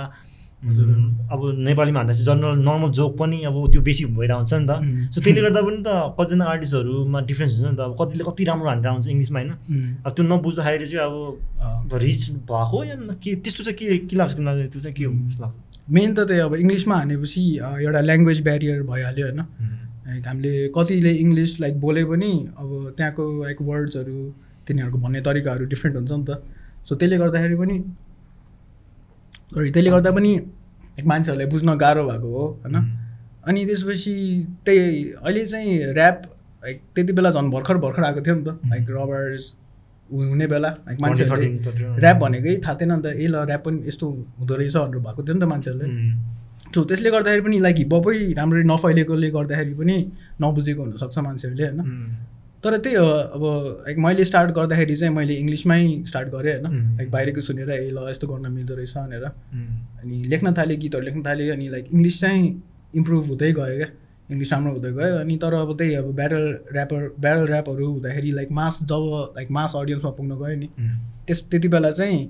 अब नेपालीमा भन्दा चाहिँ जनरल नर्मल जोक पनि अब त्यो बेसी भइरहेको हुन्छ नि त। सो त्यसले गर्दा पनि त कतिजना आर्टिस्टहरूमा डिफ्रेन्स हुन्छ नि त। अब कतिले कति राम्रो हानेर आउँछ इङ्ग्लिसमा होइन? अब त्यो नबुझ्दाखेरि चाहिँ अब रिच भएको या के त्यस्तो चाहिँ के के लाग्छ तिमीलाई? त्यो चाहिँ के हो जस्तो लाग्छ? मेन त त्यही अब इङ्ग्लिसमा हानेपछि एउटा ल्याङ्ग्वेज ब्यारियर भइहाल्यो होइन? लाइक हामीले कतिले इङ्ग्लिस लाइक बोले पनि अब त्यहाँको लाइक वर्ड्सहरू तिनीहरूको भन्ने तरिकाहरू डिफ्रेन्ट हुन्छ नि त। सो त्यसले गर्दाखेरि पनि त्यसले गर्दा पनि मान्छेहरूलाई बुझ्न गाह्रो भएको हो होइन? अनि त्यसपछि त्यही अहिले चाहिँ ऱ्याप लाइक त्यति बेला झन् भर्खर भर्खर आएको थियो नि त लाइक रबर्स हुने बेला लाइक मान्छेहरूले ऱ्याप भनेकै थाहा थिएन नि त ए ल ऱ्याप पनि यस्तो हुँदो रहेछ भनेर भएको थियो नि त मान्छेहरूले। सो त्यसले गर्दाखेरि पनि लाइक हिपहपै राम्ररी नफैलिएकोले गर्दाखेरि पनि नबुझेको हुनसक्छ मान्छेहरूले होइन? तर त्यही हो अब लाइक मैले स्टार्ट गर्दाखेरि चाहिँ मैले इङ्ग्लिसमै स्टार्ट गरेँ होइन। लाइक बाहिरको सुनेर ए ल यस्तो गर्न मिल्दो रहेछ भनेर। अनि लेख्न थालेँ गीतहरू लेख्न थालेँ अनि लाइक इङ्ग्लिस चाहिँ इम्प्रुभ हुँदै गयो क्या। इङ्ग्लिस राम्रो हुँदै गयो। अनि तर अब त्यही अब ब्याटल ऱ्यापर ब्याटल ऱ्यापहरू हुँदाखेरि लाइक मास जब लाइक मास अडियन्समा पुग्न गयो नि त्यस त्यति बेला चाहिँ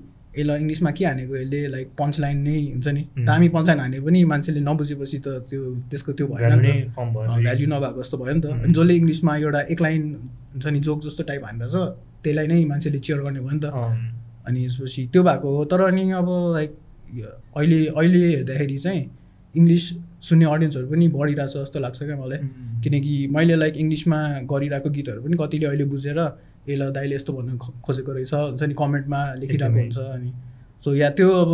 ल इङ्ग्लिसमा के हानेको यसले लाइक पन्च लाइन नै हुन्छ नि। दामी पन्च लाइन हाने पनि मान्छेले नबुझेपछि त त्यो त्यसको त्यो भएन नि भ्याल्यु नभएको जस्तो भयो नि त। अनि जसले इङ्ग्लिसमा एउटा एक लाइन हुन्छ नि जोक जस्तो टाइप हानेर छ त्यसलाई नै मान्छेले चियर गर्ने भयो नि त। अनि यसपछि त्यो भएको हो। तर अनि अब लाइक अहिले अहिले हेर्दाखेरि चाहिँ इङ्ग्लिस सुन्ने अडियन्सहरू पनि बढिरहेछ जस्तो लाग्छ क्या मलाई। किनकि मैले लाइक इङ्ग्लिसमा गरिरहेको गीतहरू पनि कतिले अहिले बुझेर ए ल दाइले यस्तो भन्नु खोजेको रहेछ। हुन्छ नि कमेन्टमा लेखिरहेको हुन्छ अनि सो या त्यो अब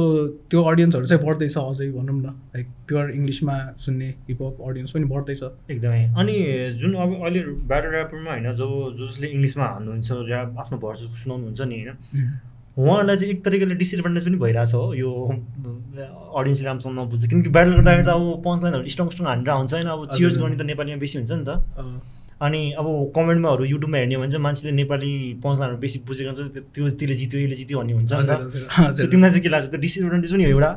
त्यो अडियन्सहरू चाहिँ बढ्दैछ अझै भनौँ न। लाइक प्योर इङ्ग्लिसमा सुन्ने हिपहप अडियन्स पनि बढ्दैछ। एकदमै। अनि जुन अब अहिले ब्याटर ऱ्यापरमा होइन जो जसले इङ्ग्लिसमा हाल्नुहुन्छ ऱ्याप आफ्नो भर्स सुनाउनुहुन्छ नि होइन उहाँहरूलाई चाहिँ एक तरिकाले डिसएडभान्टेज पनि भइरहेछ हो यो अडियन्सले राम्रोसँग नबुझ्छ किनकि ब्याटल गर्दाखेरि त अब पन्च लाइनहरू स्ट्रङ स्ट्रङ हानेर हुन्छ होइन अब चियर्स गर्ने त नेपालीमा बेसी हुन्छ नि त। अनि अब कमेन्टमाहरू युट्युबमा हेर्ने भने चाहिँ मान्छेले नेपाली पन्चलाहरू बेसी बुझेको हुन्छ त्यो त्यसले जित्यो यसले जित्यो भन्ने हुन्छ तिमीलाई चाहिँ के लाग्छ? त्यो डिसएडभान्टेज पनि हो एउटा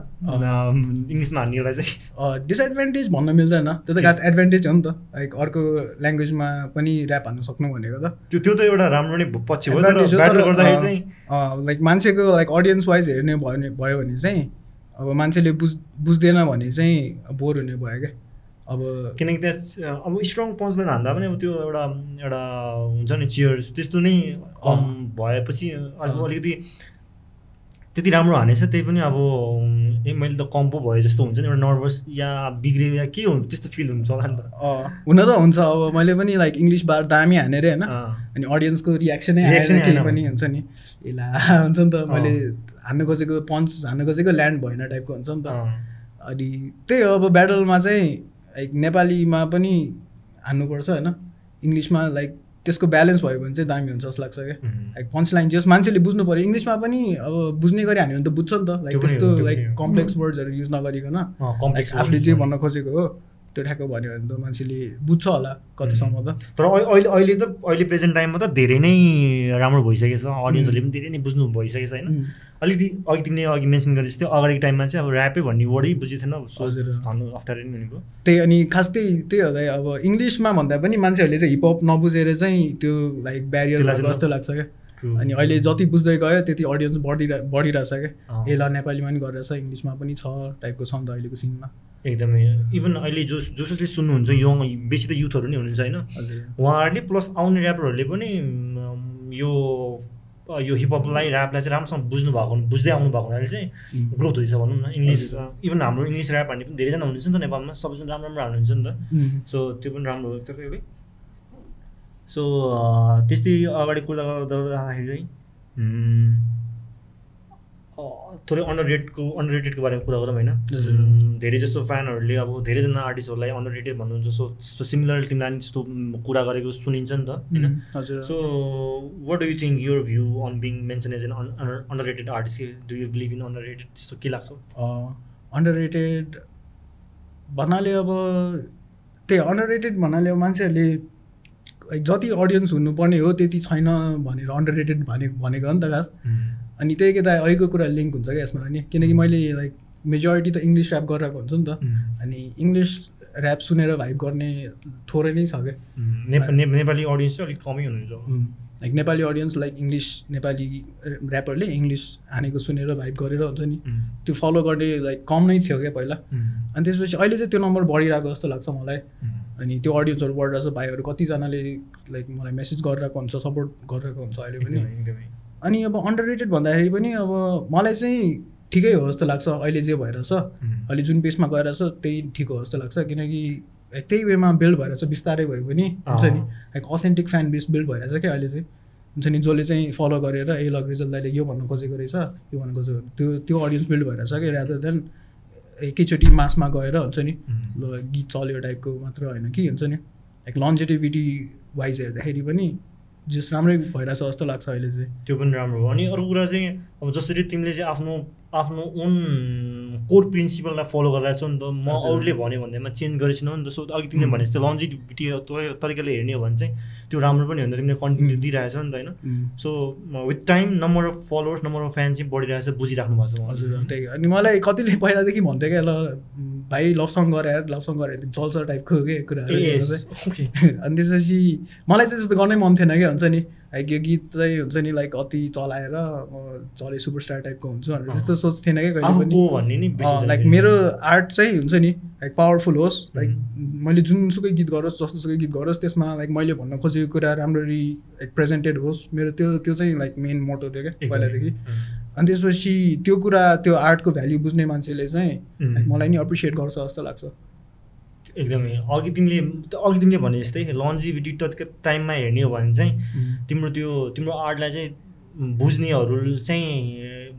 इङ्ग्लिसमा हान्ने एउटा चाहिँ। डिसएडभान्टेज भन्न मिल्दैन। त्यो त खास एडभान्टेज हो नि त। लाइक अर्को ल्याङ्ग्वेजमा पनि ऱ्याप हान्न सक्नु भनेको त। त्यो त्यो त एउटा राम्रो नै पछि हो गर्दाखेरि चाहिँ लाइक मान्छेको लाइक अडियन्स वाइज हेर्ने भयो भयो भने चाहिँ अब मान्छेले बुझ बुझ्दैन भने चाहिँ बोर हुने भयो क्या। अब किनकि त्यहाँ अब स्ट्रङ पन्चलाइन हान्दा पनि अब त्यो एउटा एउटा हुन्छ नि चियर्स त्यस्तो नै कम भएपछि अलिकति त्यति राम्रो हानेछ त्यही पनि अब ए मैले त कम पो भयो जस्तो हुन्छ नि एउटा नर्भस या बिग्रियो या के हुन्छ त्यस्तो फिल हुन्छ होला नि त। हुन त हुन्छ अब मैले पनि लाइक इङ्ग्लिस बार दामी हानेर होइन अनि अडियन्सको रियाक्सनै केही पनि हुन्छ नि एला हुन्छ नि त मैले हान्नु खोजेको पन्च हान्नु खोजेको ल्यान्ड भएन टाइपको हुन्छ नि त। अनि त्यही हो अब ब्याटलमा चाहिँ लाइक नेपालीमा पनि हान्नुपर्छ होइन? इङ्ग्लिसमा लाइक त्यसको ब्यालेन्स भयो भने चाहिँ दामी हुन्छ जस्तो लाग्छ क्या। लाइक पन्च लाइन जस मान्छेले बुझ्नु पऱ्यो। इङ्ग्लिसमा पनि अब बुझ्ने गरी हान्यो भने त बुझ्छ नि त। लाइक त्यस्तो लाइक कम्प्लेक्स वर्ड्सहरू युज नगरिकन। आफूले जे भन्न खोजेको हो। त्यो ठ्याक्क भन्यो भने त मान्छेले बुझ्छ होला कतिसम्म त। तर अहिले अहिले त अहिले प्रेजेन्ट टाइममा त धेरै नै राम्रो भइसकेको छ। अडियन्सहरूले पनि धेरै नै बुझ्नु भइसकेको छ होइन। अलिकति अघि तिमीले अघि मेन्सन गरेको जस्तै अगाडिको टाइममा चाहिँ अब ऱ्यापै भन्ने वर्डै बुझेको थिएन। हजुर। भन्नु अप्ठ्यारो नै भनेको। त्यही अनि खास त्यही त्यही हो अब इङ्ग्लिसमा भन्दा पनि मान्छेहरूले चाहिँ हिपहप नबुझेर चाहिँ त्यो लाइक ब्यारियर जस्तो लाग्छ क्या। अनि अहिले जति बुझ्दै गयो त्यति अडियन्स बढिरह बढिरहेछ क्या। ए ल नेपालीमा पनि गरिरहेछ इङ्ग्लिसमा पनि छ टाइपको छ नि त अहिलेको सिनमा एकदमै इभन अहिले जो जसले सुन्नुहुन्छ यङ बेसी त युथहरू नै हुनुहुन्छ होइन? उहाँहरूले प्लस आउने ऱ्यापरहरूले पनि यो यो हिपहपलाई ऱ्यापलाई चाहिँ राम्रोसँग बुझ्नु भएको बुझ्दै आउनु भएको हुनाले चाहिँ ग्रोथ हुँदैछ भनौँ न। इङ्ग्लिस इभन हाम्रो इङ्ग्लिस ऱ्याप हान्ने पनि धेरैजना हुनुहुन्छ नि त नेपालमा सबैजना राम्रो राम्रो हाल्नुहुन्छ नि त। सो त्यो पनि राम्रो हो। तपाईँकै सो त्यस्तै अगाडि कुरा गर्दा गर्दाखेरि चाहिँ थोरै अन्डर रेटको अन्डर रेटेडको बारेमा कुरा गरौँ होइन। धेरै जस्तो फ्यानहरूले अब धेरैजना आर्टिस्टहरूलाई अन्डर रेटेड भन्नुहुन्छ। सो सो सिमिलर तिमीलाई पनि त्यस्तो कुरा गरेको सुनिन्छ नि त होइन? So what do you think your view on being mention as an underrated artist do you believe in underrated त्यस्तो के लाग्छ? अन्डर रेटेड भन्नाले अब त्यही अन्डर रेटेड भन्नाले अब मान्छेहरूले जति अडियन्स हुनुपर्ने हो त्यति छैन भनेर अन्डर रेटेड भनेको भनेको हो नि त खास। अनि त्यही त अहिलेको कुरा लिङ्क हुन्छ क्या यसमा पनि किनकि मैले लाइक मेजोरिटी त इङ्ग्लिस ऱ्याप गरिरहेको हुन्छ नि त। अनि इङ्ग्लिस ऱ्याप सुनेर भाइब गर्ने थोरै नै छ क्या। नेपाली अडियन्स चाहिँ अलिक कमै हुनुहुन्छ। Like Nepali audience like English Nepali ऱ्यापरले English हानेको सुनेर भाइब गरेर हुन्छ नि। त्यो फलो गर्ने लाइक कम नै थियो क्या पहिला। अनि त्यसपछि अहिले चाहिँ त्यो नम्बर बढिरहेको जस्तो लाग्छ मलाई। अनि त्यो अडियन्सहरू बढिरहेको छ भाइहरू कतिजनाले लाइक मलाई मेसेज गरिरहेको हुन्छ सपोर्ट गरिरहेको हुन्छ अहिले पनि। अनि अब अन्डर रेटेड भन्दाखेरि पनि अब मलाई चाहिँ ठिकै हो जस्तो लाग्छ अहिले जे भइरहेछ अहिले जुन पेसमा गइरहेछ त्यही ठिक हो जस्तो लाग्छ। किनकि त्यही वेमा बिल्ड भइरहेछ बिस्तारै भयो पनि हुन्छ नि। Like authentic fan base build भइरहेछ क्या अहिले चाहिँ। हुन्छ नि जसले चाहिँ फलो गरेर ए लग रिजल्ट दाइले यो भन्नु खोजेको रहेछ यो भन्नु खोजेको त्यो त्यो अडियन्स बिल्ड भइरहेछ कि रादर देन एकैचोटि मासमा गएर हुन्छ नि। ल गीत चल्यो टाइपको मात्र होइन कि हुन्छ नि। लाइक लन्जेटिभिटी वाइज हेर्दाखेरि पनि जस राम्रै भइरहेछ जस्तो लाग्छ अहिले चाहिँ। त्यो पनि राम्रो हो। अनि अरू कुरा चाहिँ अब जसरी तिमीले चाहिँ आफ्नो आफ्नो ओन कोर प्रिन्सिपललाई फलो गरिरहेको नि त म अरूले भन्यो भन्दैमा चेन्ज गरेको नि त। सो अघि तिमीले भने जस्तो लन्जिटिभिटी तरिकाले हेर्ने हो भने चाहिँ त्यो राम्रो पनि हुन्छ तिमीले कन्टिन्यू दिइरहेछ नि त होइन। So with time number of followers number of fan चाहिँ बढिरहेछ बुझिराख्नु भएको छ हजुर त्यही अनि मलाई कतिले पहिलादेखि भन्थ्यो क्या ल भाइ लभ सङ गरे लभ सङ गरे चल्छ टाइपको के कुराहरू अनि त्यसपछि मलाई चाहिँ त्यस्तो गर्नै मन थिएन क्या हुन्छ नि लाइक यो गीत चाहिँ हुन्छ नि लाइक अति चलाएर म चले सुपरस्टार टाइपको हुन्छु भनेर त्यस्तो सोच थिएन क्या कहिले पनि। लाइक मेरो आर्ट चाहिँ हुन्छ नि लाइक पावरफुल होस् लाइक मैले जुनसुकै गीत गरोस् जस्तोसुकै गीत गरोस् त्यसमा लाइक मैले भन्न खोजेको कुरा राम्ररी लाइक प्रेजेन्टेड होस् मेरो त्यो त्यो चाहिँ लाइक मेन मोटो थियो क्या पहिलादेखि। अनि त्यसपछि त्यो कुरा त्यो आर्टको भ्याल्यु बुझ्ने मान्छेले चाहिँ मलाई नि एप्रिसिएट गर्छ जस्तो लाग्छ। एकदमै अघि तिमीले अघि तिमीले भने जस्तै लन्जिभिटी त टाइममा हेर्ने हो भने चाहिँ तिम्रो त्यो तिम्रो आर्टलाई चाहिँ बुझ्नेहरू चाहिँ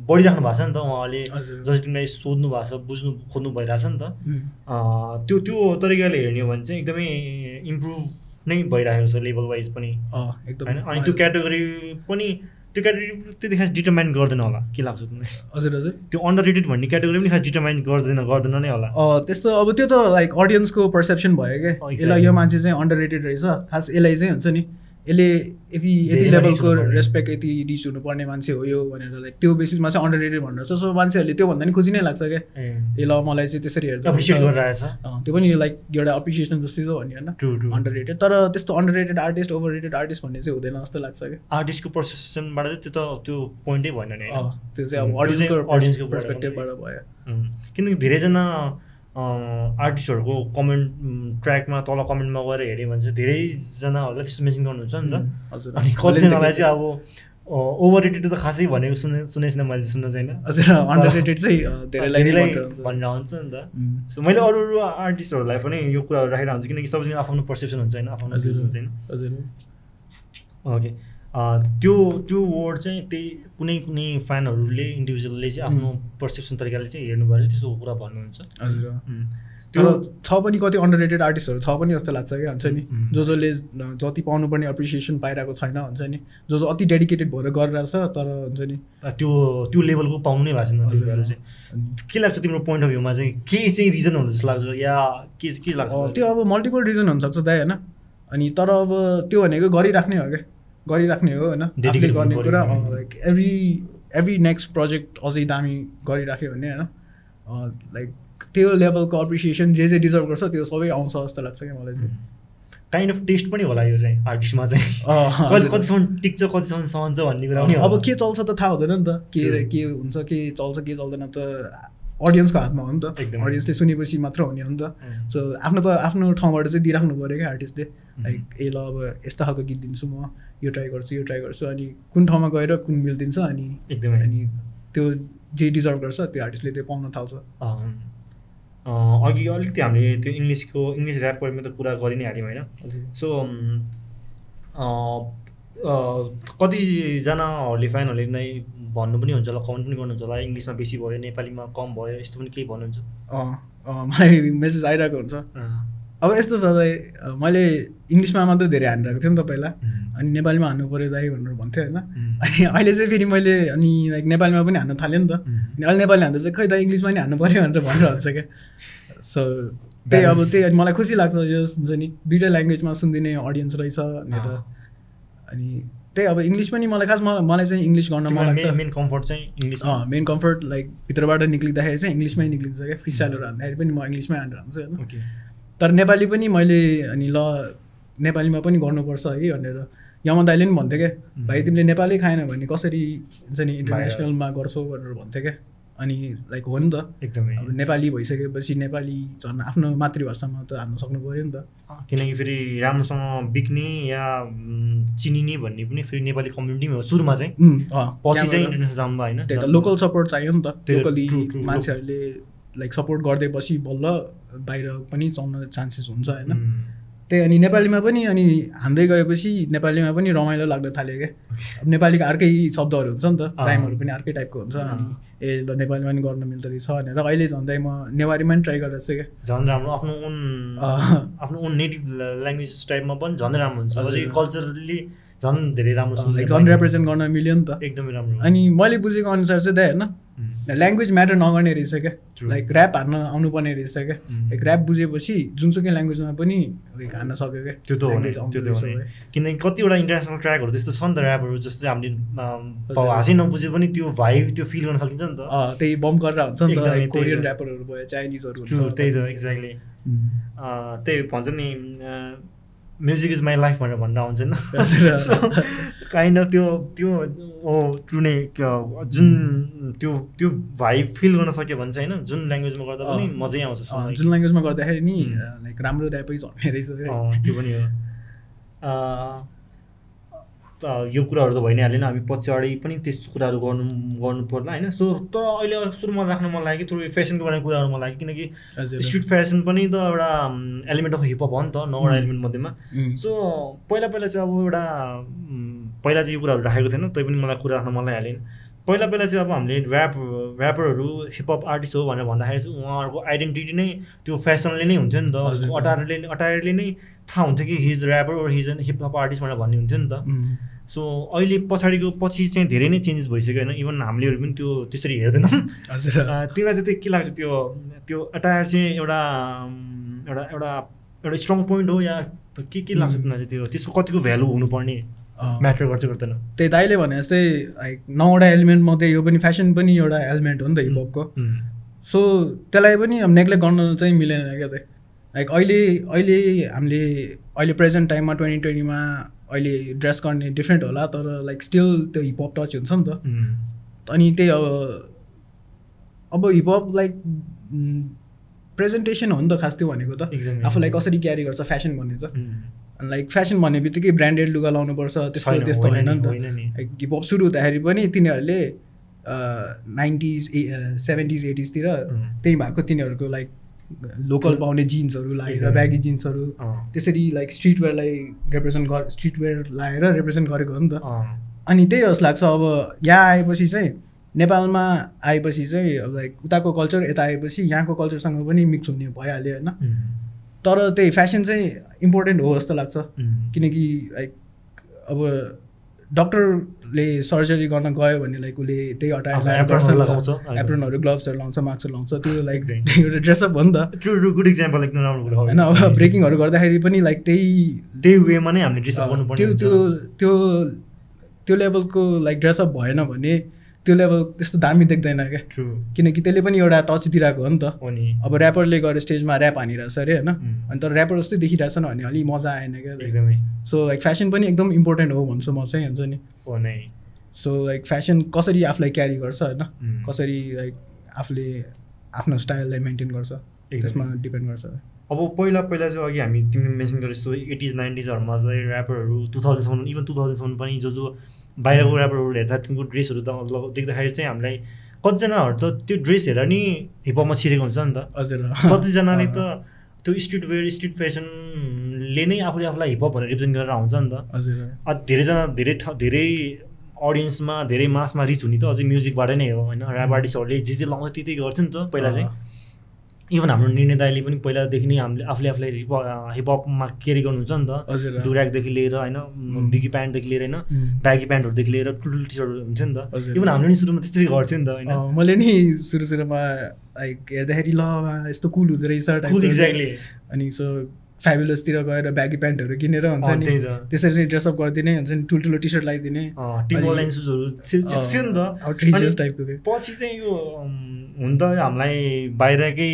बढिराख्नु भएको छ नि त उहाँले। जस्तै तिमीलाई सोध्नु भएको छ बुझ्नु खोज्नु भइरहेछ नि त। त्यो त्यो तरिकाले हेर्ने हो भने चाहिँ एकदमै इम्प्रुभ नै भइरहेको छ लेभल वाइज पनि। होइन? अनि त्यो क्याटेगोरी पनि त्यो क्याटेगोरी त्यति खास डिटर्माइन गर्दैन होला। के लाग्छ तिमीलाई? हजुर हजुर। त्यो अन्डर रेटेड भन्ने क्याटेगोरी पनि खास डिटर्माइन गर्दैन गर्दैन नै होला। त्यस्तो अब त्यो त लाइक अडियन्सको पर्सेप्सन भयो क्या यसलाई यो मान्छे चाहिँ अन्डर रेटेड रहेछ। खास यसलाई चाहिँ हुन्छ नि यसले यति यति लेभलको रेस्पेक्ट यति रिच हुनुपर्ने मान्छे हो यो भनेर लाइक त्यो बेसिसमा चाहिँ अन्डर रेटेड भनेर छ। सो मान्छेहरूले त्योभन्दा नि खुसी नै लाग्छ क्या। ए। ल मलाई चाहिँ त्यसरी हेर्दा। त्यो पनि लाइक एउटा अप्रिसिएसन जस्तै त भन्यो होइन? अन्डर रेटेड तर त्यस्तो underrated artist overrated artist भन्ने चाहिँ हुँदैन जस्तो लाग्छ क्या। आर्टिस्टको पर्सेप्सनबाट चाहिँ त्यो त त्यो पोइन्टै भएन नि त्यो चाहिँ अब अडियन्सको अडियन्सको पर्सपेक्टिभबाट भयो। किनकि धेरैजना आर्टिस्टहरूको कमेन्ट ट्र्याकमा तल कमेन्टमा गएर हेऱ्यो भने चाहिँ धेरैजनाहरूलाई त्यस्तो मेन्सन गर्नुहुन्छ नि त। हजुर। अनि कतिजनालाई चाहिँ अब ओभर रेटेड त खासै भनेको सुने सुनेको छैन मैले सुन्न छैन। भनेर हुन्छ नि त। सो मैले अरू अरू आर्टिस्टहरूलाई पनि यो कुराहरू राखिरहेको हुन्छ किनकि सबैजना आफ्नो पर्सेप्सन हुन्छ होइन आफ्नो हुन्छ होइन। ओके त्यो त्यो वर्ड चाहिँ त्यही कुनै कुनै फ्यानहरूले इन्डिभिजुअलले चाहिँ आफ्नो पर्सेप्सन तरिकाले चाहिँ हेर्नु भएर त्यस्तो कुरा भन्नुहुन्छ। हजुर। त्यो छ पनि कति अन्डर रेटेड आर्टिस्टहरू छ पनि जस्तो लाग्छ क्या हुन्छ नि? जो जसले जति पाउनुपर्ने एप्रिसिएसन पाइरहेको छैन हुन्छ नि? जो जो अति डेडिकेटेड भएर गरिरहेछ तर हुन्छ नि? त्यो त्यो लेभलको पाउनै भएको छैन चाहिँ। के लाग्छ तिम्रो पोइन्ट अफ भ्यूमा चाहिँ? के चाहिँ रिजन हुन्छ जस्तो लाग्छ? या के के लाग्छ? त्यो अब मल्टिपल रिजन हुनसक्छ दाइ होइन? अनि तर अब त्यो भनेको गरिराख्ने हो क्या। गरिराख्ने हो होइन। आफूले गर्ने कुरा like every every next project अझै दामी गरिराख्यो भने होइन लाइक त्यो लेभलको एप्रिसिएसन जे जे डिजर्भ गर्छ त्यो सबै आउँछ जस्तो लाग्छ क्या मलाई चाहिँ। काइन्ड अफ टेस्ट पनि होला यो चाहिँ आर्टिस्टमा चाहिँ। कतिसम्म टिक्छ कतिसम्म सहन्छ भन्ने कुरा अब के चल्छ त थाहा हुँदैन नि त। के के हुन्छ के चल्छ के चल्दैन त। अडियन्सको हातमा हो नि त। अडियन्सले सुनेपछि मात्र हुने हो नि त। सो आफ्नो त आफ्नो ठाउँबाट चाहिँ दिइराख्नु पऱ्यो क्या आर्टिस्टले लाइक ए ल अब यस्तो खालको गीत दिन्छु म यो ट्राई गर्छु यो ट्राई गर्छु अनि कुन ठाउँमा गएर कुन मिलिदिन्छ अनि एकदमै। अनि त्यो जे डिजर्भ गर्छ त्यो आर्टिस्टले त्यो पाउन थाल्छ। अघि अलिकति हामीले त्यो इङ्ग्लिसको इङ्ग्लिस ऱ्यापरमा त कुरा गरि नै हाल्यौँ होइन सो कतिजनाहरूले फ्यानहरूले नै भन्नु पनि हुन्छ होला कमेन्ट पनि गर्नुहुन्छ होला इङ्ग्लिसमा बेसी भयो नेपालीमा कम भयो यस्तो पनि केही भन्नुहुन्छ? मलाई मेसेज आइरहेको हुन्छ। अब यस्तो छ दाइ मैले इङ्ग्लिसमा मात्रै धेरै हानिरहेको थिएँ नि त पहिला। अनि नेपालीमा हान्नु पऱ्यो दाइ भनेर भन्थेँ होइन। अनि अहिले चाहिँ फेरि मैले अनि लाइक नेपालीमा पनि हान्न थालेँ नि त। अनि अहिले नेपाली हान्दा चाहिँ खै त इङ्ग्लिसमा नि हान्नु पऱ्यो भनेर भनिरहन्छ क्या। सो त्यही अब त्यही अनि मलाई खुसी लाग्छ यो हुन्छ नि दुइटै ल्याङ्ग्वेजमा सुनिदिने अडियन्स रहेछ भनेर। अनि त्यही अब इङ्ग्लिस पनि मलाई खास मलाई चाहिँ इङ्ग्लिस गर्न मन लाग्छ। मेन कम्फर्ट चाहिँ इङ्ग्लिस मेन कम्फर्ट लाइक भित्रबाट निक्लिँदाखेरि चाहिँ इङ्ग्लिसमै निक्लिन्छ क्या। फ्री स्टाइलहरू हान्दाखेरि पनि म इङ्ग्लिसमै हानेर हान्छु होइन। तर नेपाली पनि मैले अनि ल नेपालीमा पनि गर्नुपर्छ है भनेर। यमन दाइले पनि भन्थ्यो क्या भाइ तिमीले नेपाली खाएन भने कसरी हुन्छ नि इन्टरनेसनलमा गर्छौ भनेर भन्थ्यो क्या। अनि लाइक हो नि त। एकदमै। अब नेपाली भइसकेपछि नेपाली झन् आफ्नो मातृभाषामा त हान्नु सक्नु पऱ्यो नि त। किनकि फेरि राम्रोसँग बिक्ने या चिनिने भन्ने पनि फेरि नेपाली कम्युनिटी हो सुरुमा चाहिँ। पछि चाहिँ इन्टरनेसनल जानु होइन त्यही त लोकल सपोर्ट चाहियो नि त। लोकली मान्छेहरूले लाइक सपोर्ट गरिदिएपछि बल्ल बाहिर पनि चल्न चान्सेस हुन्छ होइन। त्यही अनि नेपालीमा पनि अनि हान्दै गएपछि नेपालीमा पनि रमाइलो लाग्न थाल्यो क्या। अब नेपालीको अर्कै शब्दहरू हुन्छ नि त राइमहरू पनि अर्कै टाइपको हुन्छ अनि ए ल नेपालीमा पनि गर्न मिल्दो रहेछ भनेर अहिले झन्डै म नेवारीमा पनि ट्राई गरेर चाहिँ क्या। झन् राम्रो आफ्नो ओन आफ्नो ओन नेटिभ ल्याङ्ग्वेज टाइपमा पनि झन् राम्रो हुन्छ। कल्चरली झन् धेरै राम्रो झन् रिप्रेजेन्ट गर्न मिल्यो नि त। एकदमै राम्रो अनि मैले बुझेको अनुसार चाहिँ दाइ होइन। ल्याङ्ग्वेज म्याटर नगर्ने रहेछ क्या। लाइक ऱ्याप हान्न आउनुपर्ने रहेछ क्या। लाइक ऱ्याप बुझेपछि जुनसुकै ल्याङ्ग्वेजमा पनि लाइक हान्न सक्यो क्या। त्यो त हो त्यो त किनकि कतिवटा इन्टरनेसनल ट्र्याकहरू त्यस्तो छ नि त ऱ्यापहरू जस्तो हामीले हाँसै नबुझे पनि त्यो भाइब त्यो फिल गर्न सकिन्छ नि त। त्यही बम्प गरेर हुन्छ नि त कोरियन ऱ्यापरहरू भयो चाइनिजहरू त्यही त एक्ज्याक्टली त्यही भन्छ नि म्युजिक इज माई लाइफ भनेर भन्न आउँछ नि काइन्ड अफ त्यो त्यो ट्रु नै जुन त्यो त्यो भाइब फिल गर्न सक्यो भने चाहिँ होइन जुन ल्याङ्ग्वेजमा गर्दा पनि मजै आउँछ जुन ल्याङ्ग्वेजमा गर्दाखेरि नि लाइक राम्रो ऱ्यापै झर्ने रहेछ त्यो पनि हो। यो कुराहरू त भइ नै हालेन हामी पछाडि पनि त्यस्तो कुराहरू गर्नु गर्नु पर्ला होइन? सो तर अहिले सुरुमा राख्नु मन लाग्यो थोरै फेसनको बारेमा कुराहरू मन लाग्यो किनकि स्ट्रिट फेसन पनि त एउटा एलिमेन्ट अफ हिपहप हो नि त नौवटा एलिमेन्ट मध्येमा। सो पहिला पहिला चाहिँ अब एउटा पहिला चाहिँ यो कुराहरू राखेको थिएन तै पनि मलाई कुरा राख्न मन लागिहालेन पहिला पहिला चाहिँ अब हामीले ऱ्याप ऱ्यापरहरू हिपहप आर्टिस्ट हो भनेर भन्दाखेरि चाहिँ उहाँहरूको आइडेन्टिटी नै त्यो फेसनले नै हुन्थ्यो नि त। अटायरले अटायरले नै थाहा हुन्थ्यो कि his rapper his hip hop artist भनेर भन्ने हुन्थ्यो नि त। सो अहिले पछाडिको पछि चाहिँ धेरै नै चेन्जेस भइसक्यो होइन। इभन हामीलेहरू पनि त्यो त्यसरी हेर्दैनौँ। हजुर। तिमीलाई चाहिँ के लाग्छ त्यो त्यो अटायर चाहिँ एउटा एउटा एउटा एउटा स्ट्रङ पोइन्ट हो या के के लाग्छ तिमीलाई चाहिँ त्यो? त्यसको कतिको भ्यालु हुनुपर्ने म्याटर गर्छ गर्दैन। त्यही दाइले भने जस्तै लाइक नौवटा एलिमेन्ट मध्ये यो पनि फेसन पनि एउटा एलिमेन्ट हो नि त हिपहपको सो त्यसलाई पनि अब नेग्लेक्ट गर्न चाहिँ मिलेन क्या त। लाइक अहिले अहिले हामीले अहिले प्रेजेन्ट टाइममा ट्वेन्टी ट्वेन्टीमा अहिले ड्रेस गर्ने डिफ्रेन्ट होला तर लाइक स्टिल त्यो हिपहप टच हुन्छ नि त। अनि त्यही अब अब हिपहप लाइक प्रेजेन्टेसन हो नि त खास त्यो भनेको त। आफूलाई कसरी क्यारी गर्छ फेसन भन्ने त। लाइक फेसन भन्ने बित्तिकै ब्रान्डेड लुगा लाउनुपर्छ त्यस्तो त्यस्तो होइन नि त। लाइक हिपहप सुरु हुँदाखेरि पनि तिनीहरूले नाइन्टिज सेभेन्टिज एटिजतिर त्यही भएको तिनीहरूको लाइक लोकल पाउने जिन्सहरू लगाएर ब्यागी जिन्सहरू। त्यसरी लाइक स्ट्रिट वेयरलाई रिप्रेजेन्ट गर स्ट्रिट वेयर लगाएर रिप्रेजेन्ट गरेको हो नि त। अनि त्यही जस्तो लाग्छ अब यहाँ आएपछि चाहिँ नेपालमा आएपछि चाहिँ अब लाइक उताको कल्चर यता आएपछि यहाँको कल्चरसँग पनि मिक्स हुने भइहाल्यो होइन। तर त्यही फेसन चाहिँ इम्पोर्टेन्ट हो जस्तो लाग्छ। किनकि लाइक अब डक्टरले सर्जरी गर्न गयो भने लाइक उसले त्यही हटाएर एप्रोनहरू ग्लोभ्सहरू लाउँछ। मास्कहरू लाउँछ त्यो लाइक एउटा ड्रेसअप हो नि त। गुड इक्जाम्पल राम्रो होइन अब ब्रेकिङहरू गर्दाखेरि पनि लाइक त्यही त्यही वेमा नै हामीले ड्रेसअप त्यो त्यो त्यो लेभलको लाइक ड्रेसअप भएन भने त्यो लेभल त्यस्तो दामी देख्दैन क्या। किनकि त्यसले पनि एउटा टच दिइरहेको हो नि त। अब ऱ्यापरले गएर स्टेजमा ऱ्याप हानिरहेछ अरे होइन? अनि तर ऱ्यापर जस्तै देखिरहेछ भने अलिक मजा आएन क्या। एकदमै। सो लाइक फेसन पनि एकदम इम्पोर्टेन्ट हो भन्छु म चाहिँ हुन्छ नि। सो लाइक फेसन कसरी आफूलाई क्यारी गर्छ होइन? कसरी लाइक आफूले आफ्नो स्टाइललाई मेन्टेन गर्छ त्यसमा डिपेन्ड गर्छ। अब पहिला पहिला चाहिँ अघि हामी तिमीले मेन्सन गरे जस्तो एटिज नाइन्टिजहरूमा चाहिँ ऱ्यापरहरू टु थाउजन्डसम्म इभन टु थाउजन्डसम्म पनि जो जो बाहिरको ऱ्यापरहरू हेर्दा तिनीहरूको ड्रेसहरू त देख्दाखेरि चाहिँ हामीलाई कतिजनाहरू त त्यो ड्रेस हेरेर नि हिपमा छिरेको हुन्छ नि त। हजुर। कतिजनाले त त्यो स्ट्रिट वेयर स्ट्रिट फेसनले नै आफूले आफूलाई हिपहप भनेर रिप्रेजेन्ट गरेर आउँछ नि त। हजुर। धेरैजना धेरै धेरै अडियन्समा धेरै मासमा रिच हुने त अझै म्युजिकबाट नै हो होइन? ऱ्याप आर्टिस्टहरूले जे जे लाउँछ त्यही गर्थ्यो नि त पहिला चाहिँ। इभन हाम्रो निर्णय दाइले पनि पहिलादेखि नै हामीले आफूले आफूलाई हिप हिपहपमा केरी गर्नुहुन्छ नि त। डुराकदेखि लिएर होइन बिगी प्यान्टदेखि लिएर होइन ब्यागी प्यान्टहरूदेखि लिएर टुटुल टी सर्टहरू हुन्छ नि त। इभन हामीले नि सुरुमा त्यस्तै गर्थ्यो नि त होइन। मैले नि सुरु सुरुमा लाइक हेर्दाखेरि ल यस्तो कुल हुँदो रहेछ एक्ज्याक्टली अनि सो फ्याबुलसतिर गएर ब्यागी प्यान्टहरू किनेर हुन्छ नि। त्यसरी नै ड्रेसअप गरिदिने हुन्छ नि ठुल्ठुलो टी सर्ट लगाइदिने टाइपको पछि चाहिँ यो हुन त हामीलाई बाहिरकै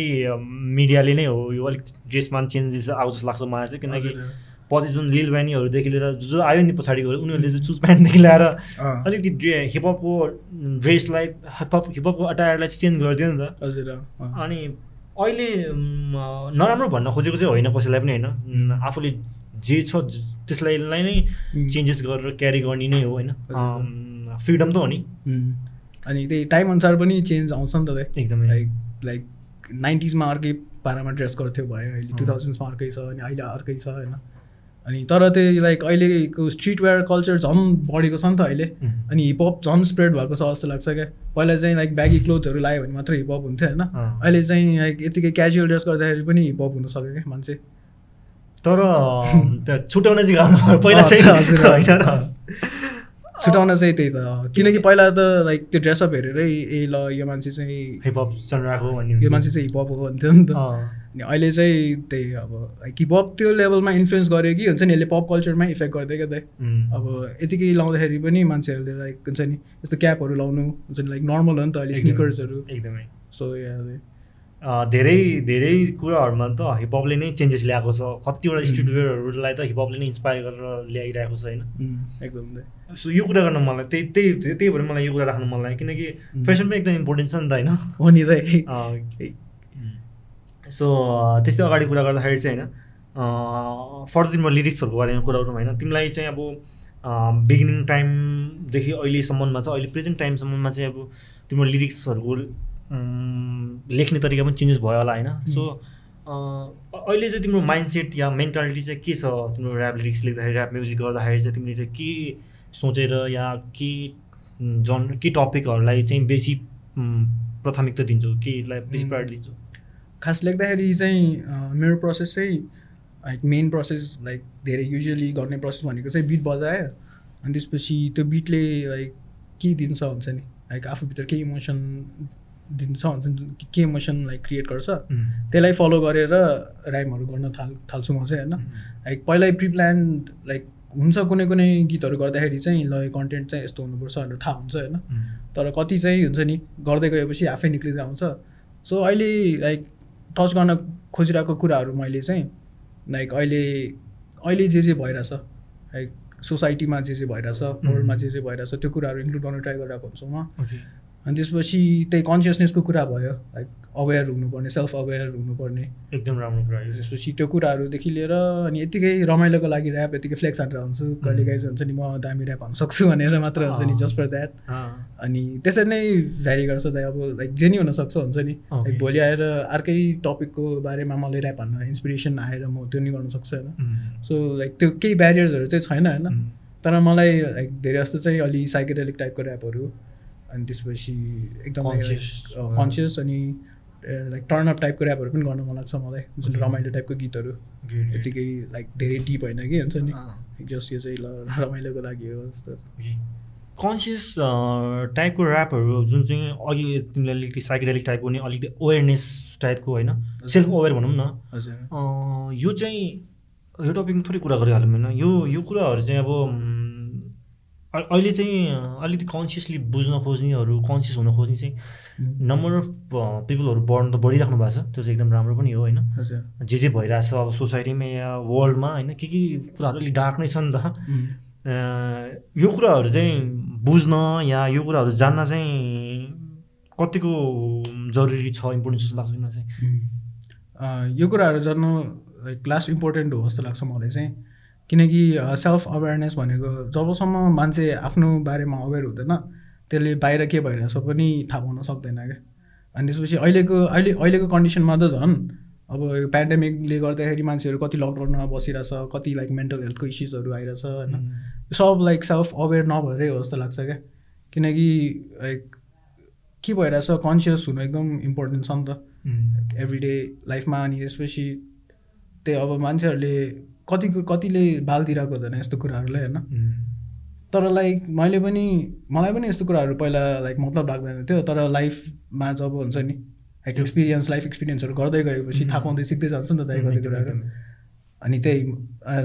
मिडियाले नै हो। यो अलिक ड्रेसमा चेन्जेस आउँछ जस्तो लाग्छ मलाई चाहिँ। किनकि पछि जुन लिल ब्यानीहरूदेखि लिएर जो आयो नि पछाडि गएर उनीहरूले चाहिँ चुज प्यान्टदेखि ल्याएर अलिकति हिपहपको ड्रेसलाई हिपहप हिपहपको अटायरलाई चाहिँ चेन्ज गरिदियो नि त। हजुर अनि अहिले नराम्रो भन्न खोजेको चाहिँ होइन कसैलाई पनि होइन। आफूले जे छ त्यसलाई नै चेन्जेस गरेर क्यारी गर्ने नै हो होइन। फ्रिडम त हो नि। अनि त्यही टाइम अनुसार पनि चेन्ज आउँछ नि त एकदमै। लाइक लाइक नाइन्टिजमा अर्कै पारामा ड्रेस गर्थ्यो भयो अहिले टु थाउजन्ड्समा अर्कै छ अनि अहिले अर्कै छ होइन। अनि तर त्यही लाइक अहिलेको स्ट्रिट वेयर कल्चर झन् बढेको छ नि त अहिले। अनि हिपहप झन् स्प्रेड भएको छ जस्तो लाग्छ क्या। पहिला चाहिँ लाइक ब्यागी क्लोथहरू लगायो भने मात्रै हिपहप हुन्थ्यो होइन। अहिले चाहिँ लाइक यतिकै क्याजुअल ड्रेस गर्दाखेरि पनि हिपहप हुनसक्यो क्या मान्छे। तर छुट्याउन चाहिँ पहिला चाहिँ छुट्याउन चाहिँ त्यही त। किनकि पहिला त लाइक त्यो ड्रेसअप हेरेरै ए ल यो मान्छे चाहिँ हिपहप चलिरहेको यो मान्छे चाहिँ हिपहप हो भन्थ्यो नि त। अनि अहिले चाहिँ त्यही अब हिपहप त्यो लेभलमा इन्फ्लुएन्स गर्यो कि हुन्छ नि यसले पप कल्चरमै इफेक्ट गर्दै क्या अब यतिकै लाउँदाखेरि पनि मान्छेहरूले लाइक हुन्छ नि यस्तो क्यापहरू लाउनु हुन्छ नि लाइक नर्मल हो नि त अहिले स्निकर्सहरू एकदमै। सो धेरै धेरै कुराहरूमा त हिपहपले नै चेन्जेस ल्याएको छ। कतिवटा स्ट्रिट वेयरहरूलाई त हिपहपले नै इन्सपायर गरेर ल्याइरहेको छ होइन? एकदम सो यो कुरा गर्न मलाई त्यही त्यही त्यही भएर मलाई यो कुरा राख्नु मन लाग्यो। किनकि फेसन पनि एकदम इम्पोर्टेन्ट छ नि त होइन? हो नि त। सो त्यस्तै अगाडि कुरा गर्दाखेरि चाहिँ होइन फर्दर तिम्रो लिरिक्सहरूको बारेमा कुरा गरौँ होइन तिमीलाई चाहिँ अब बिगिनिङ टाइमदेखि अहिलेसम्ममा चाहिँ अहिले प्रेजेन्ट टाइमसम्ममा चाहिँ अब तिम्रो लिरिक्सहरूको लेख्ने तरिका पनि चेन्जेस भयो होला होइन। सो अहिले चाहिँ तिम्रो माइन्डसेट या मेन्टालिटी चाहिँ के छ? तिम्रो ऱ्याप लिरिक्स लेख्दाखेरि ऱ्याप म्युजिक गर्दाखेरि चाहिँ तिमीले चाहिँ के सोचेर या के जन के टपिकहरूलाई चाहिँ बेसी प्राथमिकता दिन्छौ? केलाई बेसी प्रायोरिटी दिन्छौ? खास लेख्दाखेरि चाहिँ मेरो प्रोसेस चाहिँ लाइक मेन प्रोसेस लाइक धेरै युजली गर्ने प्रोसेस भनेको चाहिँ बिट बजायो। अनि त्यसपछि त्यो बिटले लाइक के दिन्छ हुन्छ नि? लाइक आफूभित्र केही इमोसन दिन्छ हुन्छ के इमोसन लाइक क्रिएट गर्छ? त्यसलाई फलो गरेर राइमहरू गर्न थाल थाल्छु म चाहिँ होइन? लाइक पहिल्यै प्रिप्लान लाइक हुन्छ कुनै कुनै गीतहरू गर्दाखेरि चाहिँ ल कन्टेन्ट चाहिँ यस्तो हुनुपर्छ भनेर थाहा हुन्छ होइन? तर कति चाहिँ हुन्छ नि गर्दै गएपछि आफै निक्लिँदै आउँछ। सो अहिले लाइक टच गर्न खोजिरहेको कुराहरू मैले चाहिँ लाइक अहिले अहिले जे जे भइरहेछ लाइक सोसाइटीमा जे जे भइरहेछ वर्ल्डमा जे जे भइरहेछ त्यो कुराहरू इन्क्लुड गर्न ट्राई गरिरहेको हुन्छु म। अनि त्यसपछि त्यही कन्सियसनेसको कुरा भयो लाइक अवेर हुनुपर्ने सेल्फ अवेर हुनुपर्ने। एकदम राम्रो कुरा हो त्यसपछि त्यो कुराहरूदेखि लिएर अनि यत्तिकै रमाइलोको लागि ऱ्याप यतिकै फ्लेक्स हालेर हुन्छु कहिले काहीँ हुन्छ नि म दामी ऱ्याप सक्छु भनेर मात्र हुन्छ नि जस्ट फर द्याट अनि त्यसरी नै भ्यारी गर्छ दाइ अब लाइक जे नि हुनसक्छ हुन्छ नि। लाइक भोलि आएर अर्कै टपिकको बारेमा मलाई ऱ्याप हाल्न इन्सपिरेसन आएर म त्यो नि गर्नु सक्छु होइन। सो लाइक त्यो केही ब्यारियर्सहरू चाहिँ छैन होइन। तर मलाई लाइक धेरै जस्तो चाहिँ अलि साइकेडेलिक टाइपको ऱ्यापहरू अनि त्यसपछि एकदम कन्सियस अनि लाइक टर्नअप टाइपको ऱ्यापहरू पनि गर्न मन लाग्छ मलाई। जुन रमाइलो टाइपको गीतहरू। यतिकै लाइक धेरै डिप होइन कि हुन्छ नि। जस्ट यो चाहिँ ल रमाइलोको लागि हो जस्तो। कन्सियस टाइपको ऱ्यापहरू जुन चाहिँ अघि तिमीलाई अलिकति साइकेडेलिक टाइपको नि अलिकति अवेरनेस टाइपको होइन सेल्फ अवेर भनौँ न। यो चाहिँ यो टपिकमा थोरै कुरा गरिहालौँ होइन। यो यो कुराहरू चाहिँ अब अहिले चाहिँ अलिकति कन्सियसली बुझ्न खोज्नेहरू कन्सियस हुन खोज्ने चाहिँ नम्बर अफ पिपलहरू बढ्नु त बढिराख्नु भएको छ। त्यो चाहिँ एकदम राम्रो पनि हो होइन। जे जे भइरहेछ अब सोसाइटीमा या वर्ल्डमा होइन के के कुराहरू अलिक डार्क नै छ नि त यो कुराहरू चाहिँ बुझ्न या यो कुराहरू जान्न चाहिँ कतिको जरुरी छ इम्पोर्टेन्ट जस्तो लाग्छ चाहिँ? यो कुराहरू जान्नु लाइक लास्ट इम्पोर्टेन्ट हो जस्तो लाग्छ मलाई चाहिँ। किनकि सेल्फ अवेरनेस भनेको जबसम्म मान्छे आफ्नो बारेमा अवेर हुँदैन त्यसले बाहिर के भइरहेछ पनि थाहा पाउन सक्दैन क्या। अनि त्यसपछि अहिलेको अहिले अहिलेको कन्डिसनमा त झन् अब यो पेन्डेमिकले गर्दाखेरि मान्छेहरू कति लकडाउनमा बसिरहेछ कति लाइक मेन्टल हेल्थको इस्युजहरू आइरहेछ होइन? सब लाइक सेल्फ अवेर नभएरै हो जस्तो लाग्छ क्या। किनकि लाइक के भइरहेछ कन्सियस हुनु एकदम इम्पोर्टेन्ट छ नि त। एभ्रिडे लाइफमा अनि त्यसपछि त्यही अब मान्छेहरूले कतिको कतिले बालतिरहेको हुँदैन यस्तो कुराहरूलाई होइन? तर लाइक मैले पनि मलाई पनि यस्तो कुराहरू पहिला लाइक मतलब लाग्दैन थियो। तर लाइफमा जब हुन्छ नि लाइक एक्सपिरियन्स लाइफ एक्सपिरियन्सहरू गर्दै गएपछि थाहा पाउँदै सिक्दै जान्छ नि त दाइ कति कुराहरू। अनि त्यही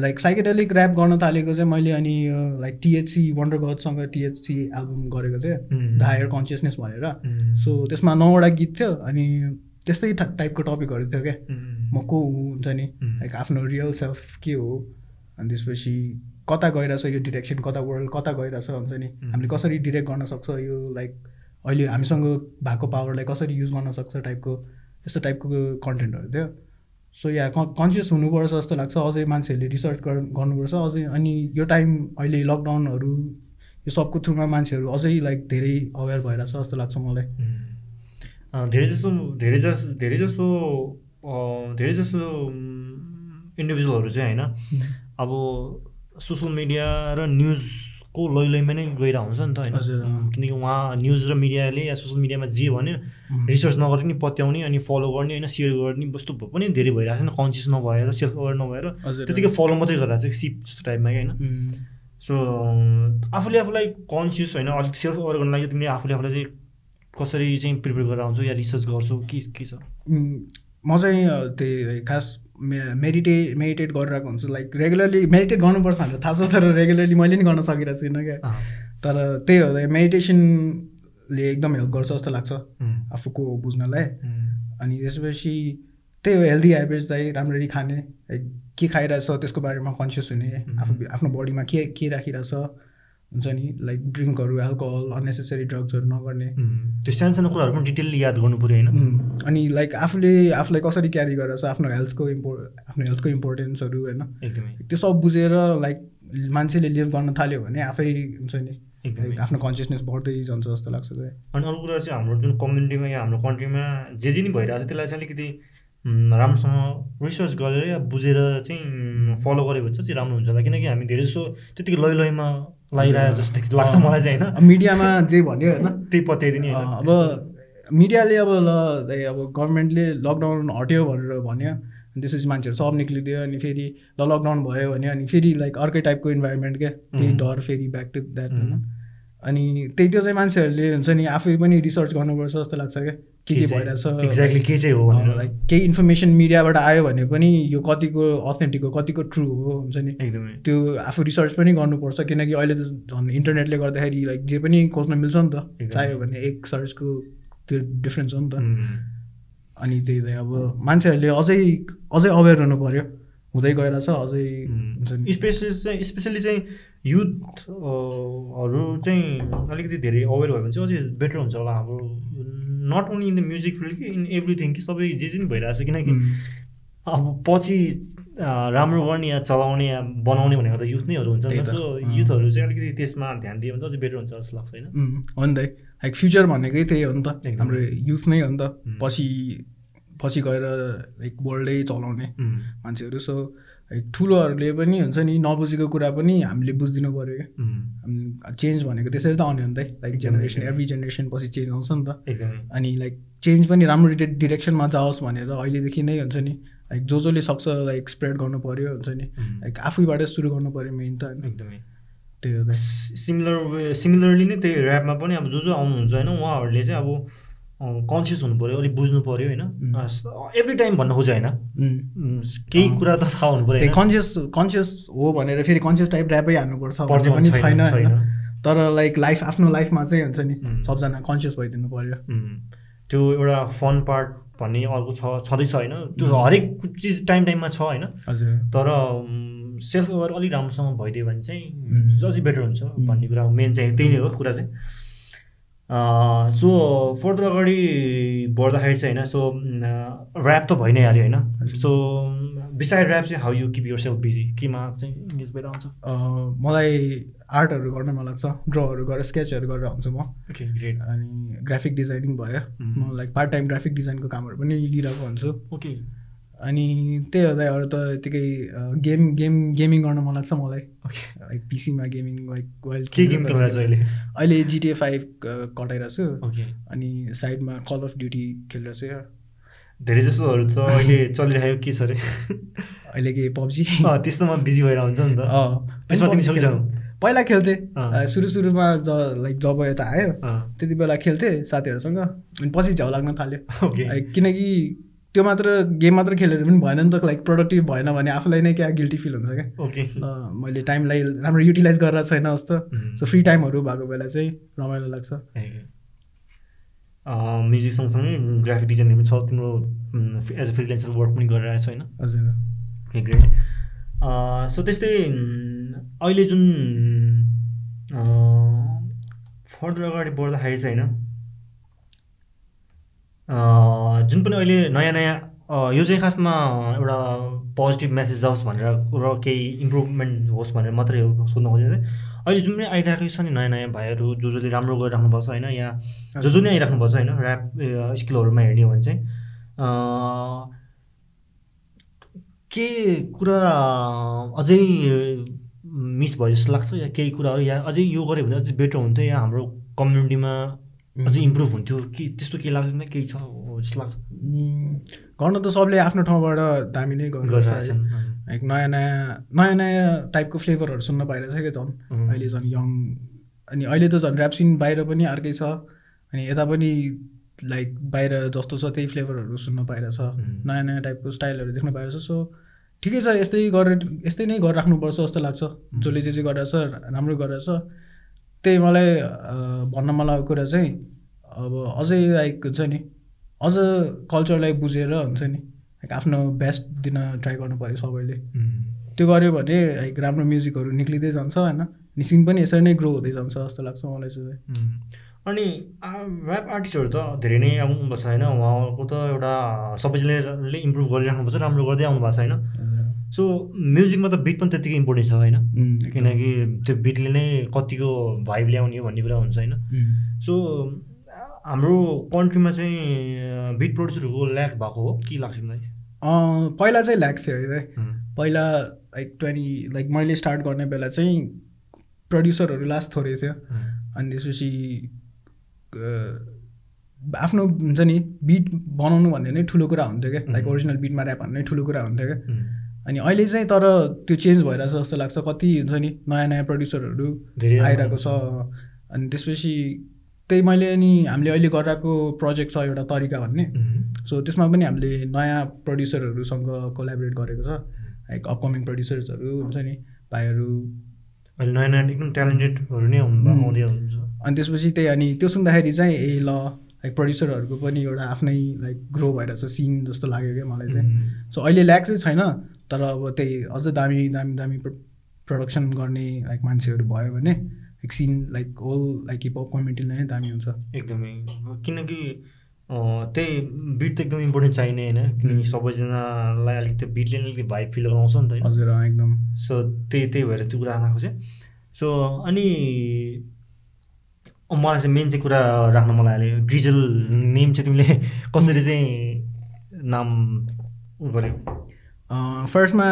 लाइक साइकेडेलिक ऱ्याप गर्न थालेको चाहिँ मैले अनि लाइक टिएचसी वन्डर गडसँग टिएचसी एल्बम गरेको चाहिँ द हायर कन्सियसनेस भनेर। सो त्यसमा नौवटा गीत थियो अनि त्यस्तै टाइपको टपिकहरू थियो क्या। म को हुन्छ नि? लाइक आफ्नो रियल सेल्फ के हो? अनि त्यसपछि कता गइरहेछ यो डिरेक्सन कता वर्ल्ड कता गइरहेछ हुन्छ नि? हामीले कसरी डिरेक्ट गर्न सक्छ यो लाइक अहिले हामीसँग भएको पावरलाई कसरी युज गर्न सक्छ टाइपको यस्तो टाइपको कन्टेन्टहरू थियो सो या कन्सियस हुनुपर्छ जस्तो लाग्छ। अझै मान्छेहरूले रिसर्च गर्नुपर्छ। अझै अनि यो टाइम अहिले लकडाउनहरू यो सबको थ्रुमा मान्छेहरू अझै लाइक धेरै अवेर भइरहेछ जस्तो लाग्छ मलाई। धेरै जसो धेरै जस धेरै जसो धेरै जसो इन्डिभिजुअलहरू चाहिँ होइन। अब सोसियल मिडिया र न्युजको लै लैमा नै गइरहेको हुन्छ नि त होइन? किनकि उहाँ न्युज र मिडियाले या सोसियल मिडियामा जे भन्यो रिसर्च नगरेर नि पत्याउने अनि फलो गर्ने होइन सेयर गर्ने वस्तु पनि धेरै भइरहेको छ नि कन्सियस नभएर सेल्फ अवेर नभएर त्यतिकै फलो मात्रै गरिरहेको छ सिप जस्तो टाइपमा होइन? सो आफूले आफूलाई कन्सियस होइन अलिक सेल्फ अवेर गर्नु लागि तिमीले आफूले आफूलाई चाहिँ कसरी चाहिँ प्रिपेयर गरेर आउँछौ या रिसर्च गर्छौ? के के छ? म चाहिँ त्यही खास मेडिटे मेडिटेट गरिरहेको हुन्छु. लाइक रेगुलरली मेडिटेट गर्नुपर्छ भनेर थाहा छ तर रेगुलरली मैले नि गर्न सकिरहेको छुइनँ क्या। तर त्यही हो मेडिटेसनले एकदम हेल्प गर्छ जस्तो लाग्छ आफूको बुझ्नलाई। अनि त्यसपछि त्यही हो हेल्दी हेबिट्स चाहिँ राम्ररी खाने। लाइक के खाइरहेछ त्यसको बारेमा कन्सियस हुने। आफू आफ्नो बडीमा के के राखिरहेछ। हुन्छ नि लाइक ड्रिङ्कहरू एल्कोहल अन्नेसेसरी ड्रग्सहरू नगर्ने। त्यो सानो सानो कुराहरू पनि डिटेलली याद गर्नु पऱ्यो होइन? अनि लाइक आफूले आफूलाई कसरी क्यारी गरेर आफ्नो हेल्थको इम्पो आफ्नो हेल्थको इम्पोर्टेन्सहरू होइन? एकदमै। त्यो सब बुझेर लाइक मान्छेले लिभ गर्न थाल्यो भने आफै हुन्छ नि आफ्नो कन्सियसनेस बढ्दै जान्छ जस्तो लाग्छ अनि अर्को कुरा चाहिँ हाम्रो जुन कम्युनिटीमा या हाम्रो कन्ट्रीमा जे जे नि भइरहेको छ त्यसलाई चाहिँ अलिकति राम्रोसँग रिसर्च गरेर या बुझेर चाहिँ फलो गऱ्यो भने चाहिँ राम्रो हुन्छ होला। किनकि हामी धेरै जसो त्यतिकै लै लैमा लगाइरहेको जस्तो लाग्छ मलाई चाहिँ होइन? मिडियामा जे भन्यो होइन? त्यही पत्याइदिने अब मिडियाले अब ल अब गभर्मेन्टले लकडाउन हट्यो भनेर भन्यो त्यसपछि मान्छेहरू सब निक्लिदियो अनि फेरि ल लकडाउन भयो भने अनि फेरि लाइक अर्कै टाइपको इन्भाइरोमेन्ट क्या? त्यही डर फेरि ब्याक टु द्याट होइन? अनि त्यही त्यो चाहिँ मान्छेहरूले हुन्छ नि आफै पनि रिसर्च गर्नुपर्छ जस्तो लाग्छ क्या। के के भइरहेछ एक्ज्याक्टली के चाहिँ हो लाइक केही इन्फर्मेसन मिडियाबाट आयो भने पनि यो कतिको अथेन्टिक हो कतिको ट्रु हो हुन्छ नि। एकदमै। त्यो आफू रिसर्च पनि गर्नुपर्छ किनकि अहिले त झन् इन्टरनेटले गर्दाखेरि लाइक जे पनि खोज्न मिल्छ नि त चाहियो भने एक सर्चको त्यो डिफ्रेन्स हो नि त। अनि त्यही त अब मान्छेहरूले अझै अझै अवेर हुनु पऱ्यो हुँदै गएर छ अझै हुन्छ नि। स्पेसली चाहिँ स्पेसली चाहिँ युथहरू चाहिँ अलिकति धेरै अवेर भयो भने चाहिँ अझै बेटर हुन्छ होला हाम्रो। Not only in the music field कि इन एभ्रिथिङ कि सबै जे जे पनि भइरहेको छ किनकि अब पछि राम्रो गर्ने या चलाउने या बनाउने भनेको त युथ नैहरू हुन्छ सो युथहरू चाहिँ अलिकति त्यसमा ध्यान दियो भने चाहिँ अझै बेटर हुन्छ जस्तो लाग्छ होइन। हो नि त। लाइक फ्युचर भनेकै त्यही हो नि त। हाम्रो युथ नै हो नि त। पछि पछि गएर लाइक वर्ल्डै चलाउने मान्छेहरू। सो लाइक ठुलोहरूले पनि हुन्छ नि नबुझेको कुरा पनि हामीले बुझिदिनु पऱ्यो क्या चेन्ज भनेको त्यसरी त आउने हो नि त। लाइक जेनेरेसन एभ्री जेनेरेसन पछि चेन्ज आउँछ नि त। अनि लाइक चेन्ज पनि राम्रो डिरेक्सनमा जाओस् भनेर अहिलेदेखि नै हुन्छ नि लाइक जो जसले सक्छ लाइक स्प्रेड गर्नु पऱ्यो हुन्छ नि। लाइक आफैबाट सुरु गर्नु पऱ्यो मेन त। एकदमै। त्यही हो सिमिलर सिमिलरली नै त्यही ऱ्यापमा पनि अब जो जो आउनुहुन्छ होइन उहाँहरूले चाहिँ अब कन्सियस हुनु पऱ्यो अलिक बुझ्नु पऱ्यो होइन एभ्री टाइम भन्नु खोज्यो होइन? केही कुरा त थाहा हुनु पऱ्यो कन्सियस कन्सियस हो भनेर फेरि कन्सियस टाइप ऱ्यापै हाल्नुपर्छ पनि छैन होइन? तर लाइक लाइफ आफ्नो लाइफमा चाहिँ हुन्छ नि सबजना कन्सियस भइदिनु पऱ्यो त्यो एउटा फन पार्ट भन्ने अर्को छ छँदैछ होइन? त्यो हरेक चिज टाइम टाइममा छ होइन? तर सेल्फ अवेर अलिक राम्रोसँग भइदियो भने चाहिँ अझै बेटर हुन्छ भन्ने कुरा मेन चाहिँ त्यही नै हो कुरा चाहिँ। सो फर्दर अगाडि बढ्दाखेरि चाहिँ होइन सो ऱ्याप त भइ नै हाल्यो होइन। सो बिसाइड ऱ्याप चाहिँ how you keep yourself busy केमा चाहिँ इङ्गेज भएर आउँछ? मलाई आर्टहरू गर्न मन लाग्छ ड्रहरू गरेर स्केचहरू गरेर आउँछु म। ओके ग्रेट अनि ग्राफिक डिजाइनिङ भयो। म लाइक पार्ट टाइम ग्राफिक डिजाइनको कामहरू पनि लिइरहेको हुन्छु। ओके अनि त्यही हो दाइ अरू त यतिकै गेम गेम गेमिङ गर्न मन लाग्छ मलाई। लाइक पिसीमा गेमिङ लाइक वाइल्ड के गेम अहिले? अहिले जिटिए फाइभ कटाइरहेको छु। ओके अनि साइडमा कल अफ ड्युटी खेलिरहेको छु यार धेरै जसोहरू त अहिले चलिरहेको के छ अरे अहिले के पब्जी त्यस्तोमा बिजी भएर हुन्छ नि त। त्यसमा तिमी सक्छौ पहिला खेल्थेँ। सुरु सुरुमा ज लाइक जब यता आयो त्यति बेला खेल्थेँ साथीहरूसँग। अनि पछि झ्याउ लाग्न थाल्यो। किनकि त्यो मात्र गेम मात्र खेलेर पनि भएन नि त लाइक प्रोडक्टिभ भएन भने आफूलाई नै क्या गिल्टी फिल हुन्छ क्या। ओके मैले टाइमलाई राम्रो युटिलाइज गरेर छैन जस्तो. सो फ्री टाइमहरू भएको बेला चाहिँ रमाइलो लाग्छ। म्युजिक सँगसँगै ग्राफिक डिजाइनहरू पनि छ तिम्रो एज अ फ्रिलेन्सर वर्क पनि गरिरहेको छ होइन? हजुर। ओके ग्रेट सो त्यस्तै अहिले जुन फर्दर अगाडि बढ्दाखेरि चाहिँ होइन जुन पनि अहिले नयाँ नयाँ यो चाहिँ खासमा एउटा पोजिटिभ मेसेज जाओस् भनेर र केही इम्प्रुभमेन्ट होस् भनेर मात्रै हो सोध्न खोजेको थिएँ। अहिले जुन पनि आइरहेको छ नि नयाँ नयाँ भाइहरू जो जसले राम्रो गरिराख्नु भएको छ होइन या जो जो नै आइराख्नु भएको छ होइन ऱ्याप स्किलहरूमा हेर्ने हो भने चाहिँ के कुरा अझै मिस भयो जस्तो लाग्छ या केही कुराहरू या अझै यो गऱ्यो भने अझै बेटर हुन्थ्यो या हाम्रो कम्युनिटीमा अझै इम्प्रुभ हुन्थ्यो। कि त्यस्तो केही लाग्दैन केही छ हो जस्तो लाग्छ। गर्न त सबले आफ्नो ठाउँबाट दामी नै गर्छ लाइक नयाँ नयाँ नयाँ नयाँ टाइपको फ्लेभरहरू सुन्न पाइरहेछ क्या झन्. अहिले झन् यङ अनि अहिले त झन् ऱ्याप सिन बाहिर पनि अर्कै छ। अनि यता पनि लाइक बाहिर जस्तो छ त्यही फ्लेभरहरू सुन्न पाइरहेछ. नयाँ नयाँ टाइपको स्टाइलहरू देख्न पाइरहेछ। सो ठिकै छ यस्तै गरेर यस्तै नै गरेर राख्नुपर्छ जस्तो लाग्छ। जसले जे जे गरिरहेछ राम्रो गरिरहेछ त्यही मलाई भन्न मन लागेको कुरा चाहिँ अब अझै लाइक हुन्छ नि अझ कल्चरलाई बुझेर हुन्छ नि लाइक आफ्नो बेस्ट दिन ट्राई गर्नु पऱ्यो सबैले. त्यो गऱ्यो भने लाइक राम्रो म्युजिकहरू निक्लिँदै जान्छ होइन? निसिङ पनि यसरी नै ग्रो हुँदै जान्छ जस्तो लाग्छ मलाई चाहिँ. अनि ऱ्याप आर्टिस्टहरू त धेरै नै आउनु भएको छ होइन? उहाँको त एउटा सबैजनाले इम्प्रुभ गरिराख्नु भएको छ राम्रो गर्दै आउनु भएको छ होइन? सो म्युजिकमा त बिट पनि त्यत्तिकै इम्पोर्टेन्ट छ होइन किनकि त्यो बिटले नै कतिको भाइब ल्याउने हो भन्ने कुरा हुन्छ होइन. सो हाम्रो कन्ट्रीमा चाहिँ बिट प्रड्युसरहरूको ल्याक भएको हो के लाग्छ तिमीलाई अँ, पहिला चाहिँ ल्याक थियो है. पहिला लाइक ट्वेन्टी लाइक मैले स्टार्ट गर्ने बेला चाहिँ प्रड्युसरहरू लास्ट थोरै थियो. अनि त्यसपछि आफ्नो हुन्छ नि बिट बनाउनु भन्ने नै ठुलो कुरा हुन्थ्यो क्या लाइक. ओरिजिनल बिटमा ऱ्याप भन्ने ठुलो कुरा हुन्थ्यो क्या. अनि अहिले चाहिँ तर त्यो चेन्ज भइरहेछ जस्तो लाग्छ। कति हुन्छ नि नयाँ नयाँ प्रड्युसरहरू धेरै आइरहेको छ। अनि त्यसपछि त्यही मैले अनि हामीले अहिले गरिरहेको प्रोजेक्ट छ एउटा तरिका भन्ने. सो त्यसमा पनि हामीले नयाँ प्रड्युसरहरूसँग कोलाबरेट गरेको छ। लाइक अपकमिङ प्रड्युसर्सहरू हुन्छ नि भाइहरू। अहिले नयाँ नयाँ एकदम ट्यालेन्टेडहरू नै. आउँदै हुन्छ। अनि त्यसपछि त्यही अनि त्यो सुन्दाखेरि चाहिँ ए ल लाइक प्रड्युसरहरूको पनि एउटा आफ्नै लाइक ग्रो भइरहेछ। सिन जस्तो लाग्यो क्या मलाई चाहिँ. सो अहिले ल्याक चाहिँ छैन। तर अब त्यही अझ दामी दामी दामी प्रडक्सन गर्ने लाइक मान्छेहरू भयो भने like scene like whole like hip hop कम्युनिटीलाई नै दामी हुन्छ। एकदमै। किनकि त्यही बिट त एकदम इम्पोर्टेन्ट चाहिने होइन? किनकि सबैजनालाई अलिक त्यो बिटले अलिकति भाइब फिल गराउँछ नि त हजुर एकदम। सो त्यही त्यही भएर त्यो कुरा राखेको चाहिँ। सो अनि मलाई चाहिँ मेन चाहिँ कुरा राख्न मलाई हाल्यो ग्रिजल नेम चाहिँ तिमीले कसरी चाहिँ नाम गऱ्यौ फर्स्टमा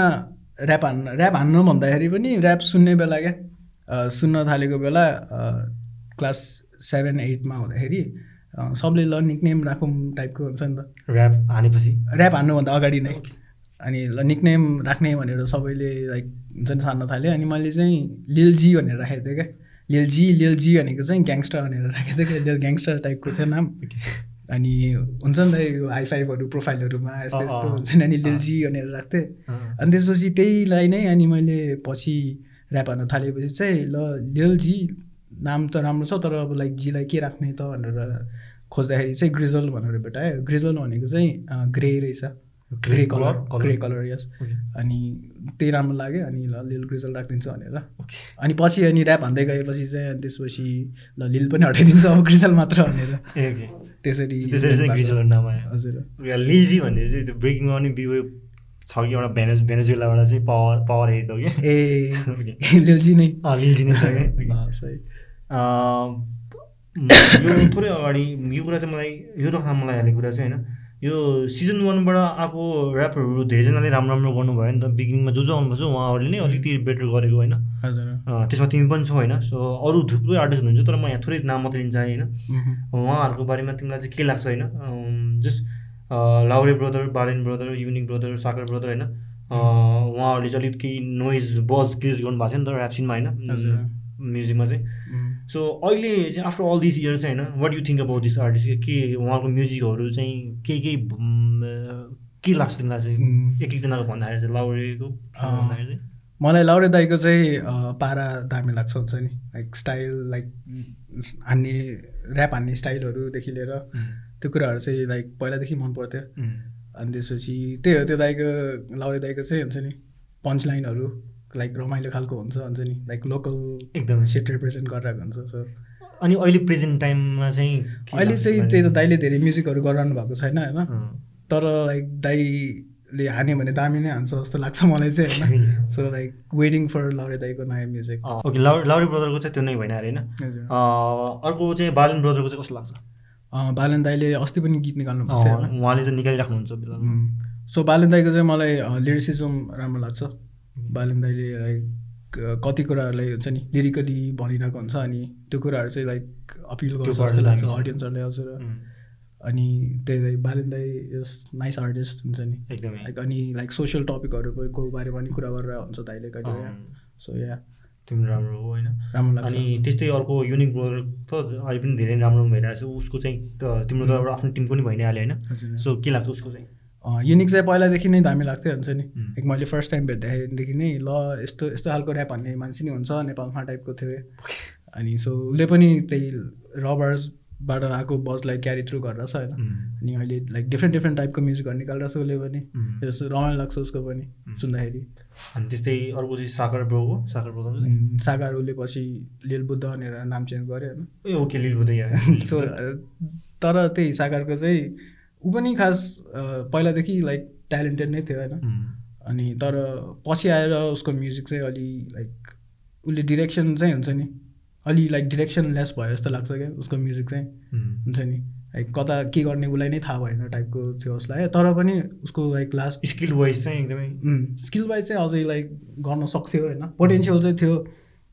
ऱ्याप हान्न ऱ्याप हान्नु भन्दाखेरि पनि ऱ्याप सुन्ने बेला क्या सुन्न थालेको बेला क्लास सेभेन एटमा हुँदाखेरि सबले ल निकनेम राखौँ टाइपको हुन्छ नि त। ऱ्याप हानेपछि? ऱ्याप हान्नुभन्दा अगाडि नै। अनि ल निकनेम राख्ने भनेर सबैले लाइक हुन्छ नि सार्न थाल्यो। अनि मैले चाहिँ लिलजी भनेर राखेको थिएँ क्या। लिलजी लिलजी भनेको चाहिँ ग्याङ्स्टर भनेर राखेको थिएँ क्या। ग्याङ्स्टर टाइपको थियो नाम। अनि हुन्छ नि त यो हाई फाइभहरू प्रोफाइलहरूमा यस्तो यस्तो। हुन्छ नि अनि लिलजी भनेर राख्थेँ अनि त्यसपछि त्यहीलाई नै अनि मैले पछि ऱ्याप हान्न थालेपछि चाहिँ ल लिलजी नाम त राम्रो छ तर अब लाइक जीलाई के राख्ने त भनेर खोज्दाखेरि चाहिँ ग्रिजल भनेर भेटायो ग्रिजल भनेको चाहिँ ग्रे रहेछ grey colour? Grey colour yes अनि त्यही राम्रो लाग्यो अनि ल लिल ग्रिजल राखिदिन्छु भनेर। अनि पछि अनि ऱ्याप हान्दै गएपछि चाहिँ अनि त्यसपछि ल लिल पनि हटाइदिन्छु अब ग्रिजल मात्र भनेर त्यसरी त्यसरी चाहिँ आयो। हजुर। या लिलजी भन्ने चाहिँ त्यो ब्रेकिङमा पनि बियो छ कि एउटा भेनेज भेनेजुलाबाट चाहिँ पावर पावर हेड हो कि? ए। लिलजी नै। लिलजी नै छ कि? यो थोरै अगाडि यो कुरा चाहिँ मलाई यो राख्न मलाई हालेको कुरा चाहिँ होइन यो सिजन वानबाट आएको ऱ्यापरहरू धेरैजनाले राम्रो राम्रो गर्नुभयो नि त। बिगिनिङमा जो जो आउनुभएको छ उहाँहरूले नै अलिकति बेटर गरेको होइन। हजुर। त्यसमा तिमी पनि छौ होइन। सो अरू थुप्रै आर्टिस्ट हुनुहुन्छ तर म यहाँ थोरै नाम मात्रै लिन चाहेँ होइन। उहाँहरूको बारेमा तिमीलाई चाहिँ के लाग्छ होइन? Just Laure brother Balen brother Unique brother Sagar brother होइन। उहाँहरूले चाहिँ अलिक केही नोइज बज क्रिएट गर्नुभएको थियो नि त ऱ्याप सिनमा। होइन। म्युजिकमा चाहिँ। सो अहिले चाहिँ आफ्टर अल दिस इयर चाहिँ होइन what you think about this artist के उहाँको म्युजिकहरू चाहिँ केही भम्, के लाग्छ तिमीलाई चाहिँ? एक एकजनाको भन्दाखेरि चाहिँ लाउरेको भन्दाखेरि चाहिँ? मलाई लाउरे दाईको चाहिँ पारा दामी लाग्छ हुन्छ नि। लाइक स्टाइल लाइक हान्ने ऱ्याप हान्ने स्टाइलहरूदेखि लिएर त्यो कुराहरू चाहिँ लाइक पहिलादेखि मन पर्थ्यो। अनि त्यसपछि त्यही हो त्यो दाइको लाउरे दाइको चाहिँ हुन्छ नि पन्च लाइनहरू लाइक रमाइलो खालको हुन्छ हुन्छ नि लाइक लोकल एकदम। सेट रिप्रेजेन्ट गरिरहेको हुन्छ सो अनि अहिले प्रेजेन्ट टाइममा चाहिँ अहिले चाहिँ? त्यही त दाइले धेरै म्युजिकहरू गरिरहनु भएको छैन होइन। तर लाइक दाइले हान्यो भने दामी नै हान्छ जस्तो लाग्छ मलाई चाहिँ होइन? So like waiting for Laure दाइको नयाँ म्युजिक ओके लाउरे लाउरे ब्रदरको चाहिँ त्यो नै भएन अरे होइन? अर्को चाहिँ बालन ब्रदरको चाहिँ कस्तो लाग्छ? बालन दाइले अस्ति पनि गीत निकाल्नु भएको उहाँले चाहिँ निकालिराख्नुहुन्छ सो बालन दाइको चाहिँ मलाई लिरिसिजम राम्रो लाग्छ। बालन दाइले लाइक कति कुराहरूलाई हुन्छ नि लिरिकली भनिरहेको हुन्छ अनि त्यो कुराहरू चाहिँ लाइक अपिल गर्छ जस्तो लाग्छ दामी छ। अडियन्सहरूले हजुर अनि त्यही लाइक बालन दाई इज नाइस आर्टिस्ट हुन्छ नि। एकदमै। लाइक अनि लाइक सोसियल टपिकहरूको बारेमा पनि कुरा गरेर हुन्छ दाइले कहिले। सो या तिम्रो राम्रो हो होइन? राम्रो लाग्छ। अनि त्यस्तै अर्को युनिक ब्रदर त अहिले पनि धेरै राम्रो भइरहेको छ। उसको चाहिँ तिम्रो त आफ्नो टिम पनि भइ नै हाल्यो होइन? सो के लाग्छ उसको चाहिँ? युनिक चाहिँ पहिलादेखि नै दामी लाग्थ्यो हुन्छ नि. लाइक मैले फर्स्ट टाइम भेट्दाखेरिदेखि नै ल यस्तो यस्तो खालको ऱ्याप भन्ने मान्छे नै हुन्छ नेपालमा टाइपको थियो। अनि सो उसले पनि त्यही रबर्सबाट आएको बजलाई क्यारी थ्रु गरेर छ होइन अनि अहिले लाइक डिफ्रेन्ट डिफ्रेन्ट टाइपको म्युजिकहरू निकालिरहेको छ उसले पनि. त्यस रमाइलो लाग्छ उसको पनि सुन्दाखेरि। अनि त्यस्तै अर्को चाहिँ सागर ब्रोको सागर ब्रो सागर उसले पछि लिल बुद्ध भनेर नाम चेन्ज गर्यो होइन ए ओके लिल बुदै सो तर त्यही सागरको चाहिँ ऊ पनि खास पहिलादेखि लाइक ट्यालेन्टेड नै थियो होइन? अनि तर पछि आएर उसको म्युजिक चाहिँ अलि लाइक उसले डिरेक्सन चाहिँ हुन्छ नि। अलि लाइक डिरेक्सन लेस भयो जस्तो लाग्छ क्या उसको म्युजिक चाहिँ। हुन्छ नि? लाइक कता के गर्ने उसलाई नै थाहा भएन टाइपको थियो उसलाई। तर पनि उसको लाइक लास्ट स्किल वाइज चाहिँ एकदमै स्किल वाइज चाहिँ अझै लाइक गर्न सक्थ्यो होइन? पोटेन्सियल चाहिँ थियो।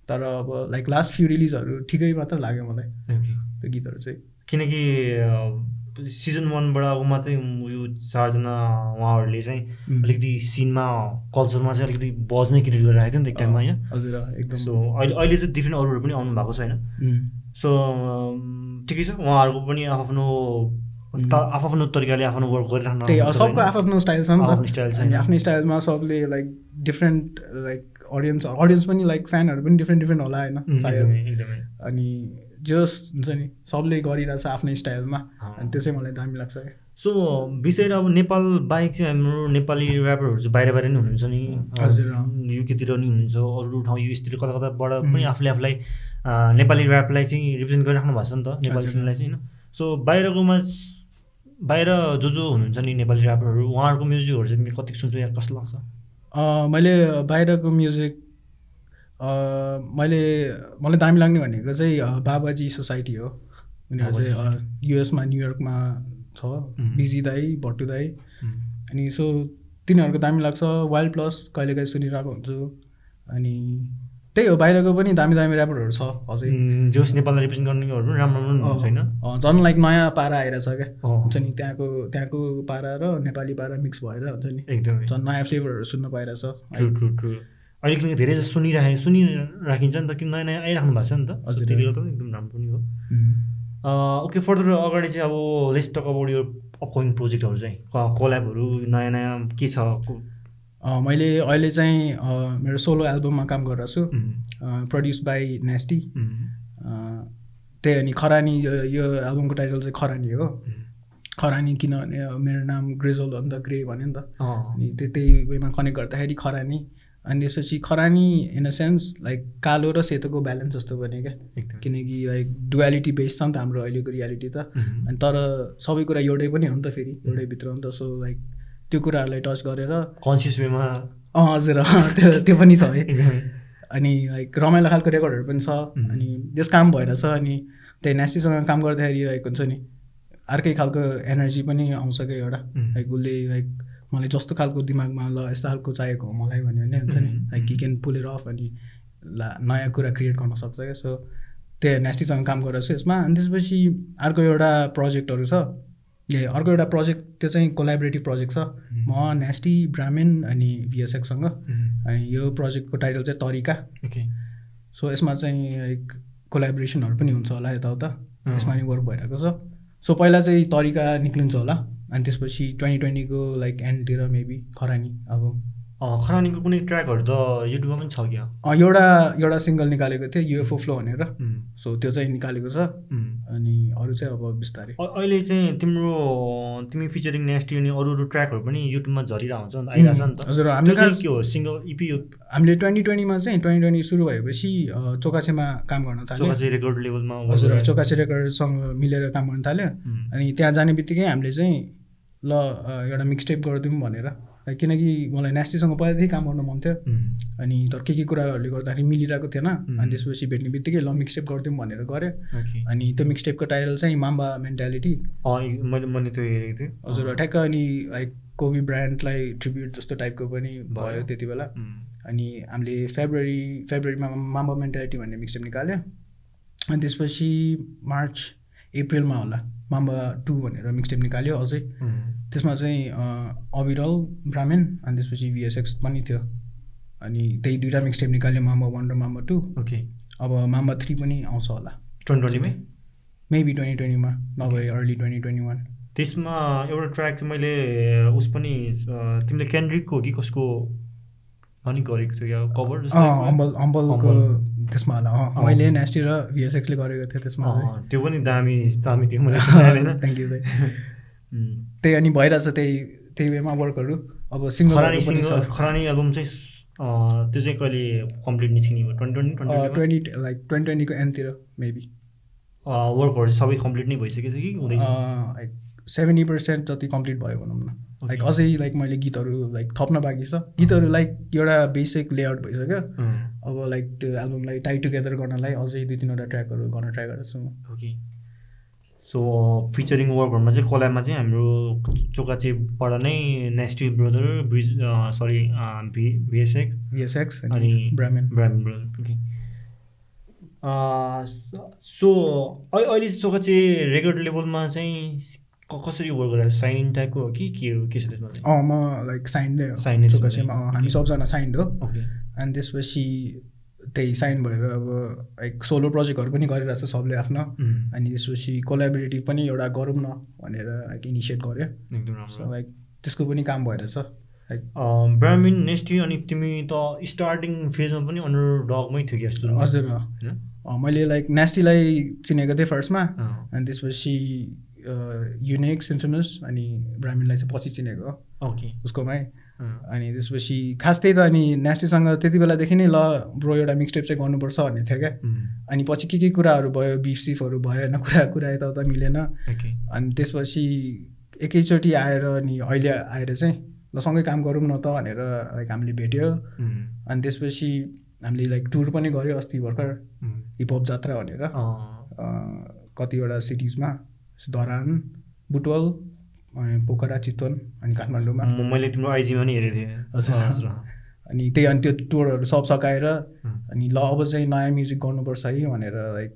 तर अब लाइक लास्ट फ्यु रिलिजहरू ठिकै मात्र लाग्यो मलाई। त्यो गीतहरू चाहिँ। किनकि सिजन वानबाट उमा चाहिँ यो चारजना उहाँहरूले चाहिँ. अलिकति सिनमा कल्चरमा चाहिँ अलिकति बज नै क्रिएट गरिरहेको थियो नि त एक टाइममा होइन? हजुर एकदम। सो अहिले अहिले चाहिँ डिफ्रेन्ट अरूहरू पनि आउनु भएको छ होइन. सो ठिकै छ उहाँहरूको पनि आफ्नो आफ्नो तरिकाले आफ्नो वर्क गरिरहनु सबको? आफ्नो स्टाइल छ आफ्नो स्टाइलमा सबले like different like audience audience पनि लाइक फ्यानहरू पनि डिफ्रेन्ट डिफ्रेन्ट होला होइन? अनि जस हुन्छ नि सबले गरिरहेछ आफ्नै स्टाइलमा। अनि त्यो चाहिँ मलाई दामी लाग्छ क्या सो विषय अब नेपाल बाहेक चाहिँ हाम्रो नेपाली ऱ्यापरहरू चाहिँ बाहिर बाहिर नै हुनुहुन्छ नि हजुर। युकेतिर नि हुनुहुन्छ अरू ठाउँ युएसतिर कता कताबाट उम्. पनि आफूले आफूलाई नेपाली ऱ्यापलाई चाहिँ रिप्रेजेन्ट गरिराख्नु भएको छ नि त नेपाली। सिनलाई चाहिँ होइन सो बाहिरकोमा बाहिर जो जो हुनुहुन्छ नि नेपाली ऱ्यापरहरू उहाँहरूको म्युजिकहरू चाहिँ कति सुन्छौ या कस्तो लाग्छ मैले बाहिरको म्युजिक मैले मलाई दामी लाग्ने भनेको चाहिँ बाबाजी सोसाइटी हो। उनीहरू चाहिँ युएसमा न्युयोर्कमा छ. बिजी दाई भट्टु दाई। अनि सो तिनीहरूको दामी लाग्छ। वाइल्ड प्लस कहिलेकाहीँ सुनिरहेको हुन्छु। अनि त्यही हो बाहिरको पनि दामी दामी ऱ्यापरहरू छ अझै। जोस नेपाललाई रिप्रेजेन्ट गर्नेहरू पनि राम्रो राम्रो अँ, झन् लाइक नयाँ पारा आइरहेछ क्या। हुन्छ नि त्यहाँको त्यहाँको पारा र नेपाली पारा मिक्स भएर हुन्छ नि। एकदमै। झन् नयाँ फ्लेभरहरू सुन्न पाइरहेछ। अहिले धेरै जस्तो सुनिराखे सुनिराखिन्छ नि त कि नयाँ नयाँ आइराख्नु भएको छ नि त। हजुर। त्यसले गर्दा पनि एकदम राम्रो पनि हो. ओके फर्दर अगाडि चाहिँ अब लेट्स टक अबाउट यो अपकमिङ प्रोजेक्टहरू चाहिँ कल्याबहरू नयाँ नयाँ के छ? मैले अहिले चाहिँ मेरो सोलो एल्बममा काम गरिरहेको छु। प्रड्युस बाई नेस्टी त्यही अनि खरानी यो- एल्बमको टाइटल चाहिँ खरानी हो। खरानी किनभने मेरो नाम ग्रेजोल हो नि त ग्रे भन्यो नि त। अनि त्यो त्यही वेमा कनेक्ट गर्दाखेरि खरानी। अनि त्यसपछि खरानी इन अ सेन्स लाइक कालो र सेतोको ब्यालेन्स जस्तो बन्यो क्या। किनकि लाइक डुवालिटी बेस्ड छ नि त हाम्रो अहिलेको रियालिटी त। अनि तर सबै कुरा एउटै पनि हो नि त फेरि एउटै भित्र हो नि त। सो लाइक त्यो कुराहरूलाई टच गरेर कन्सियस वेमा अँ हजुर त्यो त्यो पनि छ है। अनि लाइक रमाइलो खालको रेकर्डहरू पनि छ. अनि त्यस काम भइरहेछ अनि त्यही नेस्टीसँग काम गर्दाखेरि लाइक हुन्छ नि अर्कै खालको एनर्जी पनि आउँछ क्या एउटा। लाइक उसले लाइक मलाई जस्तो खालको दिमागमा ल यस्तो खालको चाहिएको हो मलाई भन्यो भने हुन्छ नि। लाइक कि क्यान पुल इट अफ अनि ला नयाँ कुरा क्रिएट गर्न सक्छ क्या। सो त्यही नेस्टीसँग काम गरेर छु यसमा अनि त्यसपछि अर्को एउटा प्रोजेक्टहरू छ। ए अर्को एउटा प्रोजेक्ट त्यो चाहिँ कोलाबरेटिभ प्रोजेक्ट छ। म नेस्टी ब्राह्मण अनि भिएसएक्ससँग अनि यो प्रोजेक्टको टाइटल चाहिँ तरिका। ओके सो यसमा चाहिँ लाइक कोलाबोरेसनहरू पनि हुन्छ होला यताउता। यसमा नि वर्क भइरहेको छ। सो पहिला चाहिँ तरिका निक्लिन्छ होला। अनि त्यसपछि ट्वेन्टी ट्वेन्टीको लाइक एन्डतिर मेबी खरानी अब। खरानीको कुनै ट्र्याकहरू त युट्युबमा पनि छ क्या? एउटा एउटा सिङ्गल निकालेको थियो युएफओ फ्लो भनेर। सो त्यो चाहिँ निकालेको छ। अनि अरू चाहिँ अब बिस्तारै। अहिले चाहिँ तिम्रो तिमी फिचरिङ नेक्स्ट अनि अरू अरू ट्र्याकहरू पनि युट्युबमा झरिरहेको हुन्छ नि त आइरहेको छ नि त। हजुर हामीले चाहिँ के हो सिङ्गल इपी हो हामीले ट्वेन्टी ट्वेन्टीमा चाहिँ ट्वेन्टी ट्वेन्टी सुरु भएपछि चोकासेमा काम गर्न थाल्यो। चोका चाहिँ रेकर्ड लेभलमा हजुर चोकासे रेकर्डसँग मिलेर काम गर्न थाल्यो। अनि त्यहाँ जाने बित्तिकै हामीले चाहिँ ल एउटा मिक्सटेप गरिदिउँ भनेर। किनकि मलाई नेस्टीसँग पहिलादेखि काम गर्न मन थियो। अनि तर के के कुराहरूले गर्दाखेरि मिलिरहेको थिएन। अनि त्यसपछि भेट्ने बित्तिकै ल मिक्सटेप गरिदिउँ भनेर गऱ्यो। ओके। अनि त्यो मिक्सटेपको टाइटल चाहिँ माम्बा मेन्टालिटी मैले मैले त्यो हेरेको थिएँ। हजुर ठ्याक्क अनि लाइक कोबी ब्रान्डलाई ट्रिब्युट जस्तो टाइपको पनि भयो। त्यति बेला। अनि हामीले फेब्रुअरी फेब्रुअरीमा माम्बा मेन्टालिटी भन्ने मिक्सटेप निकाल्यो। अनि त्यसपछि मार्च अप्रिलमा होला। माम्बा टू भनेर मिक्सटेप निकाल्यो अझै। त्यसमा चाहिँ अविरल ब्राह्मण अनि त्यसपछि भिएसएक्स पनि थियो। अनि त्यही दुइटा मिक्सटेप निकाल्यो माम्बा वान र माम्बा टू ओके अब माम्बा थ्री पनि आउँछ होला। ट्वेन्टी ट्वेन्टीमै? मेबी ट्वेन्टी ट्वेन्टीमा नभए अर्ली ट्वेन्टी ट्वेन्टी वान त्यसमा एउटा ट्र्याक चाहिँ मैले उस पनि तिमीले क्यान्ड्रिकको कि कसको अनि गरेको थियो या कभर अम्बल अम्बलको अम्बल। त्यसमा होला। मैले नेस्टी र भिएसएक्सले गरेको थिएँ त्यसमा त्यो पनि दामी दामी थियो मैले सुनेको थिएँ होइन थ्याङ्क यू उम्, त्यही अनि भइरहेछ त्यही त्यही वेमा वर्कहरू। अब खरानी सिङ्गल खरानी एल्बम चाहिँ त्यो चाहिँ कहिले कम्प्लिट निस्किने भयो? Twenty twenty twenty like twenty ट्वेन्टीको एन्डतिर मेबी वर्कहरू सबै कम्प्लिट नै भइसकेको छ कि हुँदैछ? लाइक सेभेन्टी पर्सेन्ट जति कम्प्लिट भयो भनौँ न। लाइक. अझै लाइक मैले गीतहरू लाइक थप्न बाँकी छ। गीतहरू लाइक एउटा बेसिक लेआउट भइसक्यो। उम्, अब लाइक त्यो एल्बमलाई टाइट टुगेदर गर्नलाई अझै दुई तिनवटा ट्र्याकहरू गर्न ट्राई गरेको छु ओके सो फिचरिङ वर्कहरूमा चाहिँ कोलाबमा चाहिँ हाम्रो चोकाचेबाट नै नेस्टी ब्रदर ब्रिज सरी भी भिएसएक्स भिएसएक्स अनि ब्राह्मण ब्राह्मण ब्रदर ओके सो अहिले चाहिँ चोकाचे रेकर्ड लेभलमा चाहिँ कसरी वर्क गरेर साइन टाइपको हो? कि के हो? के छ त्यसमा? अँ म लाइक हो। Is चोकासेमा भने, अँ, हामी. सबजना साइन्ड हो। ओके अनि त्यसपछि त्यही साइन भएर अब लाइक सोलो प्रोजेक्टहरू पनि गरिरहेको छ सबले आफ्नो। उम्, अनि त्यसपछि कोलाबोरेटिभ पनि एउटा गरौँ न भनेर लाइक इनिसिएट गऱ्यो एकदम राम्रो। लाइक त्यसको पनि काम भइरहेछ लाइक ब्राह्मिन नेस्टी अनि तिमी त स्टार्टिङ फेजमा पनि अन्डर डगमै थियो क्या सुरु हजुर। होइन? मैले लाइक नेस्टीलाई चिनेको थिएँ फर्स्टमा अनि त्यसपछि युनिक सिन्समस अनि ब्राह्मणलाई चाहिँ पछि चिनेको हो। ओके उसकोमै। अनि त्यसपछि खास त्यही त अनि नेस्टीसँग त्यति बेलादेखि नै ल ब्रो एउटा मिक्सटेप चाहिँ गर्नुपर्छ भन्ने थियो क्या। अनि पछि के के कुराहरू भयो बिफ सिफहरू भयो होइन कुरा कुरा यताउता मिलेन। अनि त्यसपछि एकैचोटि आएर अनि अहिले आएर चाहिँ ल सँगै काम गरौँ न त भनेर लाइक हामीले भेट्यो। अनि त्यसपछि हामीले लाइक टुर पनि गऱ्यो अस्ति भर्खर। हिपहप जात्रा भनेर। कतिवटा सिटिजमा धरान बुटवल अनि पोखरा चितवन अनि काठमाडौँमा। मैले तिम्रो आइजीमा नि हेरेको थिएँ। हजुर। हजुर अनि त्यही अनि त्यो टुरहरू सब सकाएर अनि ल अब चाहिँ नयाँ म्युजिक गर्नुपर्छ है भनेर लाइक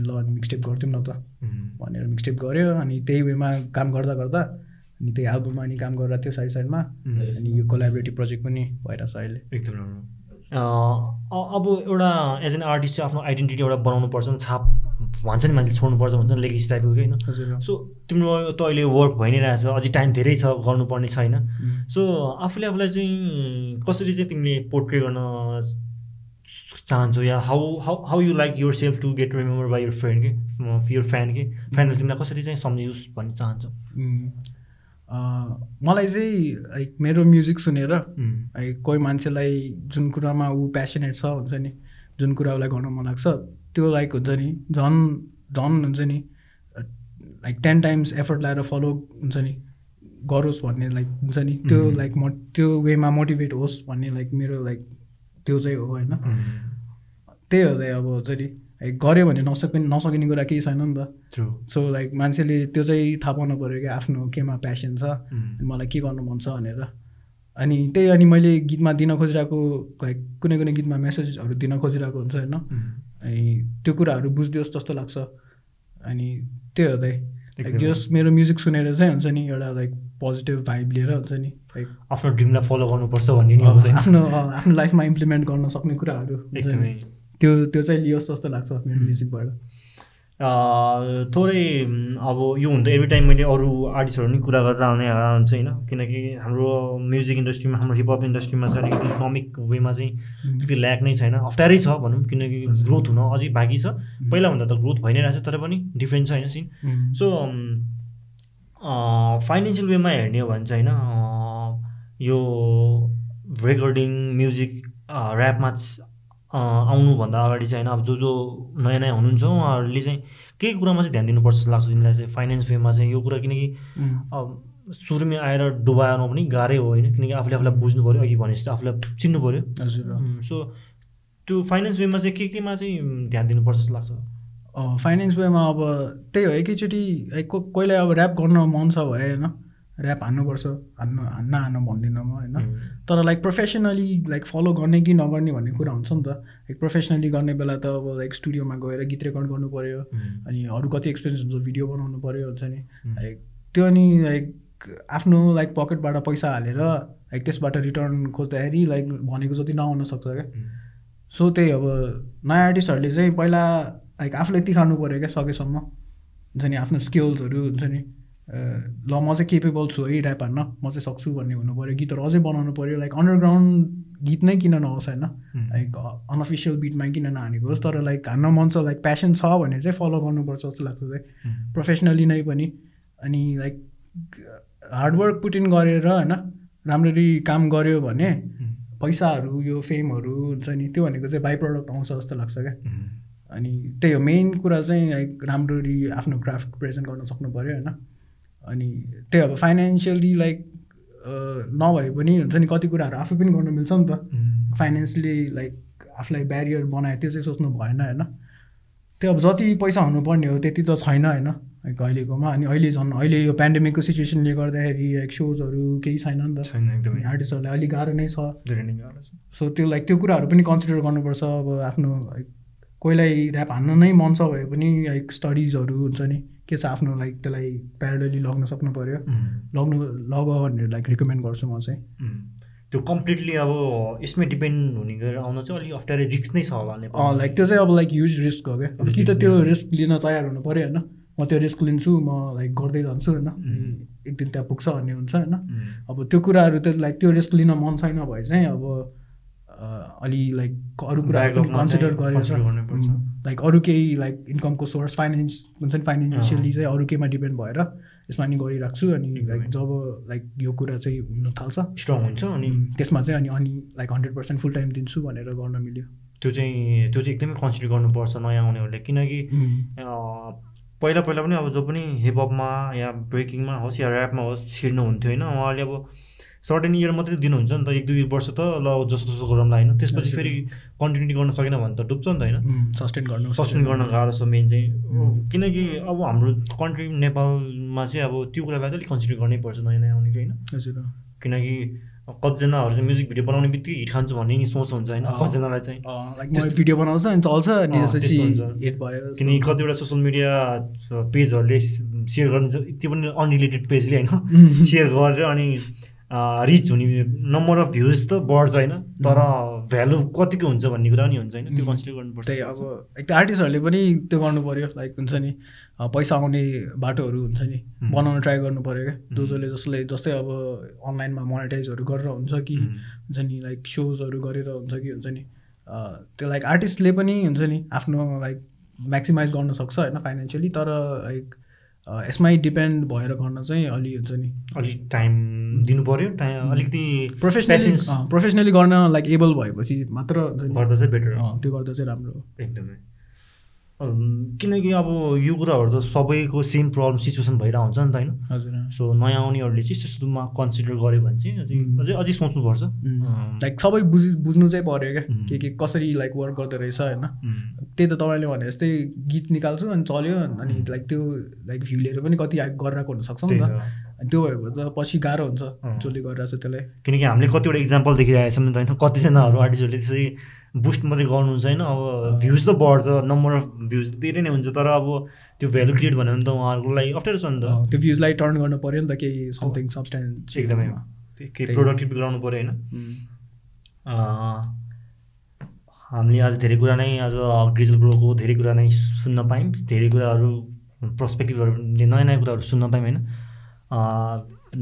ल अनि मिक्सटेप गरिदिउँ न त। भनेर मिक्सटेप गऱ्यो अनि त्यही वेमा काम गर्दा गर्दा अनि त्यही एल्बममा नि काम गरिरहेको थियो साइड साइडमा। अनि यो कोलाबोरेटिभ प्रोजेक्ट पनि भइरहेछ अहिले। एकदम राम्रो। अब एउटा एज एन आर्टिस्ट चाहिँ आफ्नो आइडेन्टिटी एउटा बनाउनु पर्छ छाप भन्छ नि मान्छे छोड्नुपर्छ भन्छ नि लेगेसी टाइपको कि होइन? सो तिम्रो त अहिले वर्क भइ नै रहेछ अझै टाइम धेरै छ गर्नुपर्ने छैन. सो आफूले आफूलाई चाहिँ कसरी चाहिँ तिमीले पोर्ट्रे गर्न चाहन्छौ या how how how you like yourself to get remember by your friend कि युर फ्यान कि? फ्यानले तिमीलाई कसरी चाहिँ सम्झियोस् भन्ने चाहन्छौ? मलाई चाहिँ लाइक मेरो म्युजिक सुनेर लाइक कोही मान्छेलाई जुन कुरामा ऊ प्यासनेट छ हुन्छ नि जुन कुरा उसलाई गर्न मन लाग्छ त्यो लाइक हुन्छ नि झन् झन् हुन्छ नि लाइक टेन टाइम्स एफर्ट लगाएर फलो हुन्छ नि गरोस् भन्ने लाइक हुन्छ नि त्यो. लाइक म त्यो वेमा मोटिभेट होस् भन्ने लाइक मेरो लाइक त्यो चाहिँ हो होइन। उम्, त्यही हो दाइ अब हुन्छ नि लाइक गऱ्यो भने नसकिने नसकिने कुरा केही छैन नि त। सो लाइक मान्छेले त्यो चाहिँ थाहा पाउनु पऱ्यो कि आफ्नो केमा प्यासन छ Mm. अनि मलाई के गर्नु मन छ भनेर। अनि त्यही अनि मैले गीतमा दिन खोजिरहेको लाइक कुनै कुनै गीतमा मेसेजहरू दिन खोजिरहेको हुन्छ होइन। अनि त्यो कुराहरू बुझिदियोस् जस्तो लाग्छ। अनि त्यही हो दाइ। लाइक एकदमै। जस मेरो म्युजिक सुनेर चाहिँ हुन्छ नि एउटा लाइक पोजिटिभ भाइब लिएर हुन्छ नि लाइक आफ्नो ड्रिमलाई फलो गर्नुपर्छ भन्ने आफ्नो आफ्नो लाइफमा इम्प्लिमेन्ट गर्न सक्ने कुराहरू। एकदमै। त्यो त्यो चाहिँ लियोस् जस्तो लाग्छ मेरो म्युजिकबाट। थोरै अब यो हुन त एभ्री टाइम मैले अरू आर्टिस्टहरू नि कुरा गरेर आउने हुन्छ होइन। किनकि हाम्रो म्युजिक इन्डस्ट्रीमा हाम्रो हिपहप इन्डस्ट्रीमा चाहिँ अलिकति इकोनोमिक वेमा चाहिँ त्यति ल्याक नै छैन। अप्ठ्यारै छ भनौँ किनकि ग्रोथ हुन अझै बाँकी छ। पहिलाभन्दा त ग्रोथ भइ नै रहेछ तर पनि डिफ्रेन्ट छ होइन सिन सो फाइनेन्सियल वेमा हेर्ने हो भने चाहिँ होइन यो रेकर्डिङ म्युजिक ऱ्यापमा आउनुभन्दा अगाडि चाहिँ होइन अब जो जो नयाँ नयाँ हुनुहुन्छ उहाँहरूले चाहिँ केही कुरामा चाहिँ ध्यान दिनुपर्छ जस्तो लाग्छ तिमीलाई चाहिँ फाइनेन्स वेमा चाहिँ यो कुरा किनकि अब सुरुमै आएर डुबाउनु पनि गाह्रै हो होइन किनकि आफूले आफूलाई बुझ्नु पऱ्यो अघि भने जस्तो आफूलाई चिन्नु पऱ्यो हजुर। सो त्यो फाइनेन्स वेमा चाहिँ के केमा चाहिँ ध्यान दिनुपर्छ जस्तो लाग्छ? फाइनेन्स वेमा अब त्यही हो एकैचोटि कोहीलाई अब ऱ्याप गर्न मन छ भए होइन ऱ्याप हान्नुपर्छ हान्नु हान्न हान्न भन्दिनँ म होइन। तर लाइक प्रोफेसनली लाइक फलो गर्ने कि नगर्ने भन्ने कुरा हुन्छ नि त। लाइक प्रोफेसनली गर्ने बेला त अब लाइक स्टुडियोमा गएर गीत रेकर्ड गर्नु पऱ्यो अनि अरू कति एक्सपेन्स हुन्छ भिडियो बनाउनु पऱ्यो हुन्छ नि। लाइक त्यो अनि लाइक आफ्नो लाइक पकेटबाट पैसा हालेर लाइक त्यसबाट रिटर्न खोज्दाखेरि लाइक भनेको जति नआउन सक्छ क्या। सो त्यही अब नयाँ आर्टिस्टहरूले चाहिँ पहिला लाइक आफूले तिखार्नु पऱ्यो क्या सकेसम्म। हुन्छ नि आफ्नो स्किल्सहरू हुन्छ नि। ल म चाहिँ केपेबल छु है ऱ्याप हान्न। म चाहिँ सक्छु भन्ने हुनु पऱ्यो गीतहरू अझै बनाउनु पऱ्यो। लाइक अन्डरग्राउन्ड गीत नै किन नहोस् होइन? लाइक अनअफिसियल बिटमा किन नहानेको होस्? तर लाइक हान्न मन छ लाइक प्यासन छ भने चाहिँ फलो गर्नुपर्छ जस्तो लाग्छ चाहिँ। प्रोफेसनली नै पनि। अनि लाइक हार्डवर्क पुटिन गरेर होइन? राम्ररी काम गऱ्यो भने पैसाहरू यो फेमहरू हुन्छ नि त्यो भनेको चाहिँ बाई प्रडक्ट आउँछ जस्तो लाग्छ क्या। अनि त्यही हो मेन कुरा चाहिँ लाइक राम्ररी आफ्नो क्राफ्ट प्रेजेन्ट गर्न सक्नु पऱ्यो होइन? अनि त्यही अब फाइनेन्सियली लाइक नभए पनि हुन्छ नि कति कुराहरू आफै पनि गर्नु मिल्छ नि त। फाइनेन्सली लाइक आफूलाई ब्यारियर बनायो त्यो चाहिँ सोच्नु भएन होइन? त्यो अब जति पैसा हुनुपर्ने हो त्यति त छैन होइन? लाइक अहिलेकोमा। अनि अहिले झन् अहिले यो पेन्डेमिकको सिचुएसनले गर्दाखेरि लाइक सोजहरू केही छैन नि त। छैन एकदमै। आर्टिस्टहरूलाई अलिक गाह्रो नै छ। धेरै नै गाह्रो छ। सो त्यो लाइक त्यो कुराहरू पनि कन्सिडर गर्नुपर्छ। अब आफ्नो लाइक कोहीलाई ऱ्याप हान्न नै मन छ भए पनि लाइक स्टडिजहरू हुन्छ नि। के छ आफ्नो लाइक त्यसलाई प्यारलली लग्न सक्नु पऱ्यो लग्नु लग भनेर लाइक रिकमेन्ड गर्छु म चाहिँ. त्यो कम्प्लिटली अब यसमै डिपेन्ड हुने गरेर आउन चाहिँ अलिक अप्ठ्यारो रिस्क नै छ होला लाइक त्यो चाहिँ अब लाइक ह्युज रिस्क हो क्या। अब कि त त्यो रिस्क लिन तयार हुनु पऱ्यो होइन। म त्यो रिस्क लिन्छु म लाइक गर्दै जान्छु होइन। एक दिन त्यहाँ पुग्छ भन्ने हुन्छ होइन. अब त्यो कुराहरू त लाइक त्यो रिस्क लिन मन छैन भए चाहिँ अब अलि लाइक अरू कुराहरू कन्सिडर। गरेर लाइक अरू केही लाइक इन्कमको सोर्स फाइनेन्स हुन्छ नि फाइनेन्सियली चाहिँ अरू केहीमा डिपेन्ड भएर यसमा नि गरिरहेको छु अनि लाइक जब लाइक यो कुरा चाहिँ हुन थाल्छ। स्ट्रङ हुन्छ अनि त्यसमा चाहिँ अनि अनि like hundred percent full time दिन्छु भनेर गर्न मिल्यो। त्यो चाहिँ त्यो चाहिँ एकदमै कन्सिडर गर्नुपर्छ नयाँ आउनेहरूले किनकि पहिला पहिला पनि अब जो पनि हिपहपमा या ब्रेकिङमा होस् या ऱ्यापमा होस् छिर्नु हुन्थ्यो होइन। उहाँले अब सर्टेन इयर मात्रै दिनुहुन्छ नि त एक दुई वर्ष त ल जस्तो जस्तो गरौँला होइन। त्यसपछि फेरि कन्टिन्यू गर्न सकेन भने त डुब्छ नि त होइन। सस्टेन गर्नु सस्टेन गर्न गाह्रो छ मेन चाहिँ। किनकि अब हाम्रो कन्ट्री नेपालमा चाहिँ अब त्यो कुरालाई चाहिँ अलिक कन्सिडर गर्नै पर्छ नयाँ नयाँ आउनेले होइन। किनकि कतिजनाहरू चाहिँ म्युजिक भिडियो बनाउने बित्तिकै हिट खान्छु भन्ने नि सोच हुन्छ होइन। कतिजनालाई चाहिँ। भिडियो बनाउँछ अनि चल्छ अनि अँ, त्यसपछि त्यस्तो हुन्छ। हिट भयो किनकि कतिवटा सोसियल मिडिया पेजहरूले सेयर गर्ने त्यो पनि अनरिलेटेड पेजले होइन। सेयर गरेर अनि रिच हुने नम्बर अफ भ्युज त बढ्छ होइन तर भ्यालु कतिको हुन्छ भन्ने कुरा पनि हुन्छ होइन त्यो कन्सिडर गर्नुपर्छ। त्यही अब एक त आर्टिस्टहरूले पनि त्यो गर्नु पऱ्यो लाइक हुन्छ नि पैसा आउने बाटोहरू हुन्छ नि। बनाउन ट्राई गर्नु पऱ्यो क्या। जो जसले जसले जस्तै अब अनलाइनमा मोनिटाइजहरू गरेर हुन्छ कि। हुन्छ नि लाइक सोजहरू गरेर हुन्छ कि हुन्छ नि त्यो लाइक आर्टिस्टले पनि हुन्छ नि आफ्नो लाइक म्याक्सिमाइज गर्न सक्छ होइन फाइनेन्सियली तर लाइक यसमै डिपेन्ड भएर गर्न चाहिँ अलि हुन्छ नि। अलिक टाइम दिनु पऱ्यो टाइम अलिकति प्रोफेसनली प्रोफेसनली गर्न लाइक एबल भएपछि मात्र गर्दा चाहिँ बेटर त्यो गर्दा चाहिँ राम्रो हो। एकदमै। किनकि अब यो कुराहरू त सबैको सेम प्रब्लम सिचुएसन भइरहेको हुन्छ नि त होइन? हजुर सो नयाँ आउनेहरूले चाहिँ त्यस्तोमा कन्सिडर गर्यो भने चाहिँ अझै. अझै अझै सोच्नुपर्छ। लाइक सबै बुझ बुझ्नु चाहिँ पऱ्यो क्या. के के कसरी लाइक वर्क गर्दो रहेछ होइन? त्यही त तपाईँले भने जस्तै गीत निकाल्छु अनि चल्यो अनि. लाइक त्यो लाइक भ्यू लिएर पनि कति गरिरहेको हुनसक्छ नि त। त्यो भयो भने त पछि गाह्रो हुन्छ। जसले गरिरहेको छ त्यसलाई। किनकि हामीले कतिवटा इक्जाम्पल देखिरहेको छौँ नि त होइन? कतिजनाहरू आर्टिस्टहरूले त्यसरी बुस्ट मात्रै गर्नुहुन्छ होइन? अब भ्युज त बढ्छ नम्बर अफ भ्युज धेरै नै हुन्छ तर अब त्यो भ्यालु क्रिएट भन्यो भने त उहाँहरूको लागि अप्ठ्यारो छ नि त। त्यो भ्युजलाई टर्न गर्नु पऱ्यो नि त केही समथिङ सब्सटेन्स एकदमै। केही। प्रोडक्टिभ गराउनु पऱ्यो होइन। हामीले आज धेरै कुरा नै आज ग्रिजल ब्रोको धेरै कुरा नै सुन्न पायौँ। धेरै कुराहरू पर्सपेक्टिभहरू नयाँ नयाँ कुराहरू सुन्न पायौँ होइन।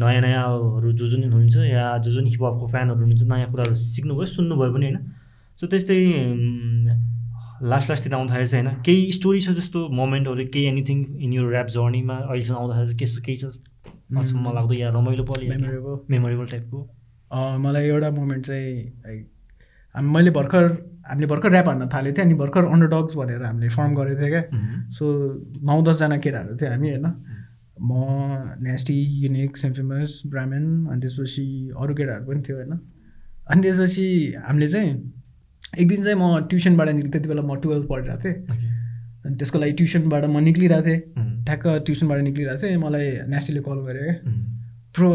नयाँ नयाँहरू जो जुन हुनुहुन्छ या जो जुन हिपहपको फ्यानहरू हुनुहुन्छ नयाँ कुराहरू सिक्नुभयो सुन्नुभयो पनि होइन। सो त्यस्तै लास्ट लास्टतिर आउँदाखेरि चाहिँ होइन केही स्टोरी छ जस्तो मोमेन्टहरू केही एनिथिङ इन यो ऱ्याप जर्नीमा अहिलेसम्म आउँदाखेरि के केही छ? अचम्म लाग्दो या रमाइलो पल या मेमोरेबल मेमोरेबल टाइपको मलाई एउटा मोमेन्ट चाहिँ लाइक हामी मैले भर्खर हामीले भर्खर ऱ्याप हान्न थालेको थियो अनि भर्खर अन्डरडग्स भनेर हामीले फर्म गरेको थियो क्या। सो नौ दसजना केटाहरू थियो हामी होइन। म नेस्टी युनिक सेन्फेमस ब्राह्मण अनि त्यसपछि अरू केटाहरू पनि थियो होइन। अनि त्यसपछि हामीले चाहिँ एक दिन चाहिँ म ट्युसनबाट निक् त्यति बेला म टुवेल्भ पढिरहेको थिएँ। अनि त्यसको लागि ट्युसनबाट म निक्लिरहेको थिएँ। ठ्याक्क ट्युसनबाट निक्लिरहेको थिएँ। मलाई नेस्टीले कल गऱ्यो क्या प्रो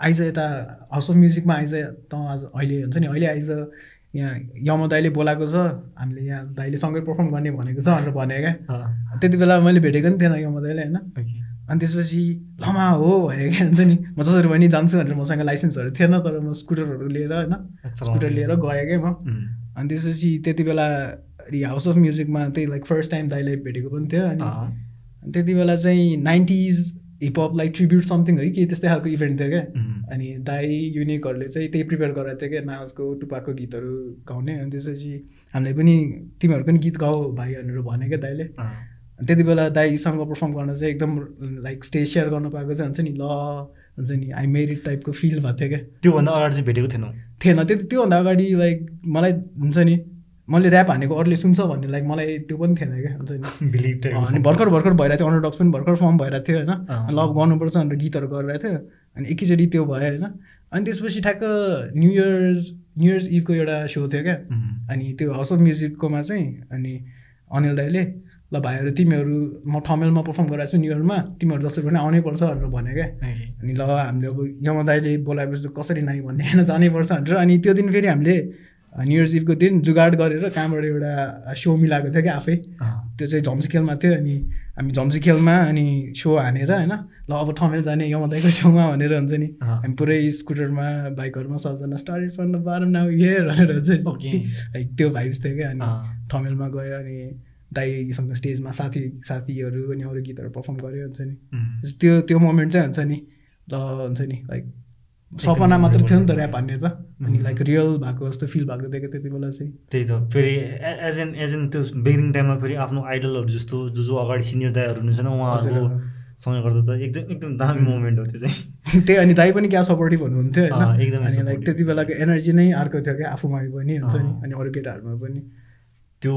आइज यता हाउस अफ म्युजिकमा आइज। त आज अहिले हुन्छ नि अहिले आइज। यहाँ यम दाइले बोलाएको छ। हामीले यहाँ दाइले सँगै पर्फर्म गर्ने भनेको छ भनेर भने क्या। त्यति बेला मैले भेटेको नि थिएन यम दाइले होइन। अनि त्यसपछि लमा हो भयो क्या हुन्छ नि। म जसरी पनि जान्छु भनेर मसँग लाइसेन्सहरू थिएन तर म स्कुटरहरू लिएर होइन। स्कुटर लिएर गएँ क्या म। अनि त्यसपछि त्यति बेला हाउस अफ म्युजिकमा त्यही लाइक फर्स्ट टाइम दाइले भेटेको पनि थियो अनि त्यति बेला चाहिँ nineties hip hop like tribute something है कि त्यस्तै खालको इभेन्ट थियो क्या। अनि दाई युनिकहरूले चाहिँ त्यही प्रिपेयर गराएको थियो क्या नाचको टुपाको गीतहरू गाउने। अनि त्यसपछि हामीले पनि तिमीहरू पनि गीत गाऊ भाइ भनेर भने क्या दाइले अनि त्यति बेला दाईसँग पर्फर्म गर्न चाहिँ एकदम लाइक स्टेज सेयर गर्नु पाएको चाहिँ हुन्छ नि ल हुन्छ नि आई मेरिड टाइपको फिल भएको थियो क्या। त्योभन्दा अगाडि चाहिँ भेटेको थिएनौ। थिएन त्यति त्योभन्दा अगाडि लाइक मलाई हुन्छ नि मैले ऱ्याप हानेको अरूले सुन्छ भन्ने लाइक मलाई त्यो पनि थिएन क्या हुन्छ नि। बिलिभ अनि भर्खर भर्खर भइरहेको थियो अन्डरडक्स पनि भर्खर फर्म भइरहेको थियो होइन। लभ गर्नुपर्छ भनेर गीतहरू गरिरहेको थियो अनि एकैचोटि त्यो भयो होइन। अनि त्यसपछि ठ्याक्क न्यु इयर्स न्यु इयर्स इभको एउटा सो थियो क्या। अनि त्यो हाउस अफ म्युजिककोमा चाहिँ अनि अनिल दाईले ल भाइहरू तिमीहरू म ठमेलमा पर्फर्म गराएको छु न्यु इयरमा तिमीहरू जसरी पनि आउनै पर्छ भनेर भने क्या। अनि ल हामीले अब यमा दाईले बोलाएपछि त कसरी नाइ भन्ने होइन जानैपर्छ भनेर। अनि त्यो दिन फेरि हामीले न्यु इयर्स इभको दिन जुगाड गरेर कहाँबाट एउटा सो मिलाएको थियो क्या आफै। त्यो चाहिँ झम्सी खेलमा थियो। अनि हामी झम्सी खेलमा अनि सो हानेर होइन ल अब थमेल जाने यमदाईको छेउमा भनेर हुन्छ नि। हामी पुरै स्कुटरमा बाइकहरूमा सबजना start from the bottom now here भनेर चाहिँ लाइक त्यो भाइब्स थियो क्या। अनि ठमेलमा गयो अनि दाईसँग स्टेजमा साथी साथीहरू अनि अरू गीतहरू पर्फर्म गऱ्यो हुन्छ नि। त्यो त्यो मोमेन्ट चाहिँ हुन्छ नि ल हुन्छ नि लाइक सपना मात्र थियो नि त ऱ्याप हान्ने त। अनि लाइक रियल भएको जस्तो फिल भएको क्या त्यति बेला चाहिँ। त्यही त। फेरि एज एन एज एन त्यो बिगिनिङ टाइममा फेरि आफ्नो आइडलहरू जस्तो जो जो अगाडि सिनियर दाईहरू हुनुहुन्छ नि उहाँहरूको सँग गर्दा त एकदम एकदम दामी मोमेन्ट हो त्यो चाहिँ। त्यही अनि दाई पनि क्या सपोर्टिभ हुनुहुन्थ्यो होइन। एकदमै लाइक। त्यति बेलाको एनर्जी नै अर्को थियो क्या आफूमा पनि हुन्छ नि। अनि अरू केटाहरूमा पनि। त्यो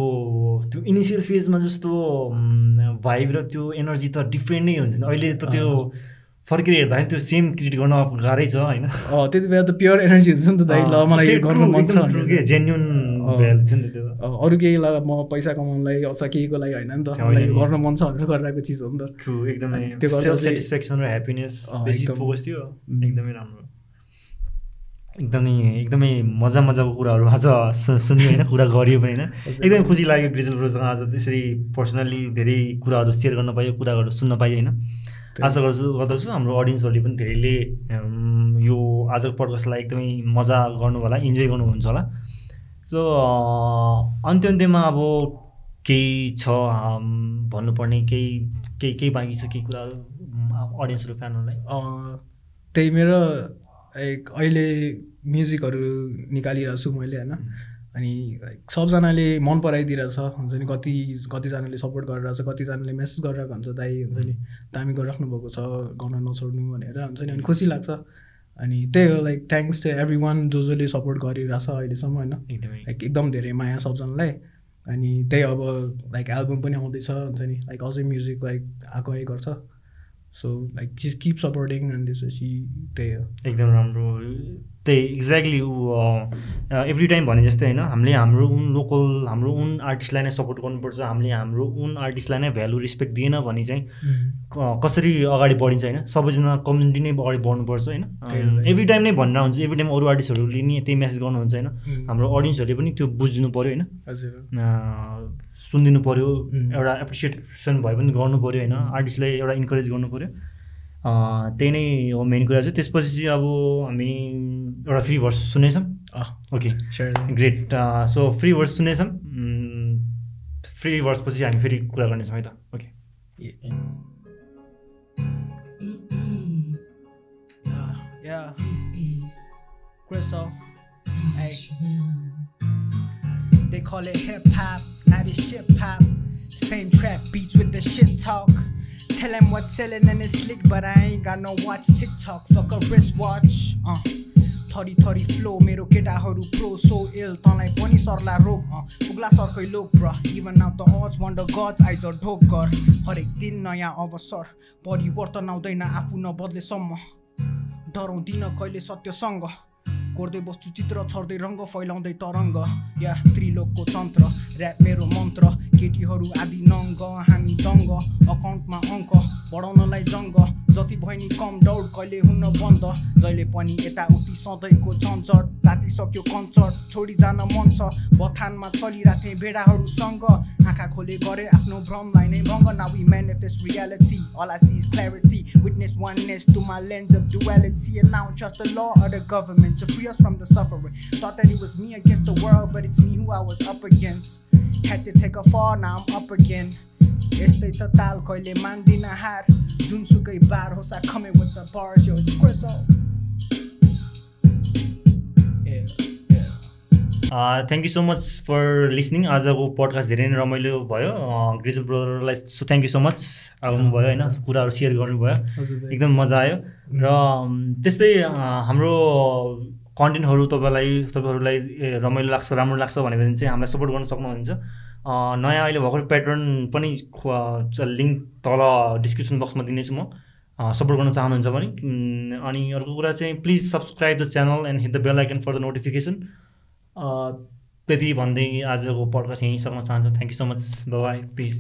त्यो इनिसियल फेजमा जस्तो भाइब र त्यो एनर्जी त डिफ्रेन्ट नै हुन्छ अहिले त त्यो फर्केर हेर्दाखेरि त्यो सेम क्रिएट गर्न गाह्रै छ होइन? त्यति बेला त प्योर एनर्जी हुन्छ नि त दाइ। ल मलाई यो गर्नु मन छ। जेन्युन नि त्यो। अरू केही ल म पैसा कमाउनलाई अथवा केहीको लागि होइन नि त। मलाई। गर्न मन छ भनेर गरिरहेको चिज हो नि त। ट्रु एकदमै त्यो सेल्फ सेटिस्फ्याक्सन र ह्याप्पिनेस बेसी। फोकस थियो। एकदमै राम्रो। एकदमै एकदमै मजा मजाको कुराहरू आज सुन्यो होइन कुरा गरियो पनि होइन। एकदमै खुसी लाग्यो ब्रिजल ब्रोसँग आज त्यसरी पर्सनल्ली धेरै कुराहरू सेयर गर्न पायो कुराहरू सुन्न पायो होइन। आशा गर्छु गर्दछु हाम्रो अडियन्सहरूले पनि धेरैले यो आजको पडकास्टलाई एकदमै मजा गर्नु होला इन्जोय गर्नुहुन्छ होला। सो अन्त्य अन्त्यमा अब केही छ भन्नुपर्ने केही केही केही बाँकी छ केही कुराहरू अडियन्सहरू फ्यानहरूलाई? त्यही मेरो लाइक अहिले म्युजिकहरू निकालिरहेको छु मैले होइन? अनि लाइक सबजनाले मन पराइदिरहेछ हुन्छ नि? कति कतिजनाले सपोर्ट गरिरहेछ कतिजनाले मेसेज गरिरहेको हुन्छ दाइ हुन्छ नि? दामी गरिराख्नु भएको छ गर्न नछोड्नु भनेर हुन्छ नि? अनि खुसी लाग्छ। अनि त्यही हो like thanks to everyone जो जसले सपोर्ट गरिरहेछ अहिलेसम्म होइन? एकदमै। लाइक एकदम धेरै माया सबजनालाई। अनि त्यही अब लाइक एल्बम पनि आउँदैछ हुन्छ नि? लाइक अझै म्युजिक लाइक आएकै गर्छ सो लाइक किप सपोर्टिङ अनि त्यसपछि त्यही हो एकदम राम्रो त्यही एक्ज्याक्टली ऊ एभ्री टाइम भने जस्तै होइन हामीले हाम्रो उन लोकल हाम्रो उन आर्टिस्टलाई नै सपोर्ट गर्नुपर्छ हामीले हाम्रो उन आर्टिस्टलाई नै भ्यालु रेस्पेक्ट दिएन भने चाहिँ कसरी अगाडि बढिन्छ होइन सबैजना कम्युनिटी नै अगाडि बढ्नुपर्छ होइन। एभ्री टाइम नै भनेर हुन्छ एभ्री टाइम अरू आर्टिस्टहरूले नि त्यही मेसेज गर्नुहुन्छ होइन। हाम्रो अडियन्सहरूले पनि त्यो बुझिदिनु पऱ्यो होइन। सुनिदिनु पऱ्यो एउटा एप्रिसिएसन भए पनि गर्नु पऱ्यो होइन आर्टिस्टलाई एउटा इन्करेज गर्नु पऱ्यो त्यही नै हो मेन कुरा चाहिँ त्यसपछि चाहिँ अब हामी एउटा free verse सुनेछौँ okay great so free verse सुनेछौँ free भर्सपछि हामी फेरि कुरा गर्नेछौँ है त okay. They call it hip hop, now this shit pop. Same trap beats with the shit talk. Tell him what's selling and it's slick, but I ain't got no watch TikTok. Fuck a wristwatch. Uh. थरी थरी फ्लो मेरो केटाहरू प्रो सो इल तँलाई पनि सर्ला रोग पुग्ला सर्कै लोक ब्र इभन नाउ त अज वन्डर गज आइज ढोक गर हरेक दिन नयाँ अवसर परिवर्तन आउँदैन आफू नबद्लेसम्म डराउँदिन कहिले सत्यसँग कोर्दै बस्छु चित्र छर्दै रङ्ग फैलाउँदै तरङ्ग। या त्रिलोकको तन्त्र ऱ्याप मेरो मन्त्र। केटीहरू आदि नङ्ग हामी दङ्ग। अकाउन्टमा अङ्क बढाउनलाई जङ्ग। जति भयो नि कम दौड कहिले हुन बन्द। जहिले पनि यताउति सधैँको झन्झट तातिसक्यो कन्सर्ट छोडी जान मन छ बथानमा चलिरहेको थिएँ भेडाहरूसँग। आँखा खोले गरे आफ्नो भ्रमलाई नै भङ्ग। Now we manifest reality all I see is clarity. Witness oneness through my lens of duality. And now trust the law of the government to free us from the suffering thought that it was me against the world but it's me who I was up against had to take a fall now I'm up again यस्तै छ ताल कहिले मान्दिन हार जुनसुकै बार होस् I coming with the bars yo it's Chris thank you so much for listening आजको पडकास्ट धेरै नै रमाइलो भयो ग्रिजल ब्रदरलाई so thank you so much आउनुभयो होइन कुराहरू सेयर गर्नुभयो एकदम मजा आयो र त्यस्तै हाम्रो कन्टेन्टहरू तपाईँलाई तपाईँहरूलाई रमाइलो लाग्छ राम्रो लाग्छ भन्यो भने चाहिँ हामीलाई सपोर्ट गर्न सक्नुहुन्छ। नयाँ अहिले भर्खर प्याटर्न पनि लिङ्क तल डिस्क्रिप्सन बक्समा दिनेछु म। सपोर्ट गर्न चाहनुहुन्छ भने। अनि अर्को कुरा चाहिँ please subscribe the channel and hit the bell icon for the notification त्यति भन्दै आजको पडकास्ट यहीँ सक्न चाहन्छु। Thank you so much bye peace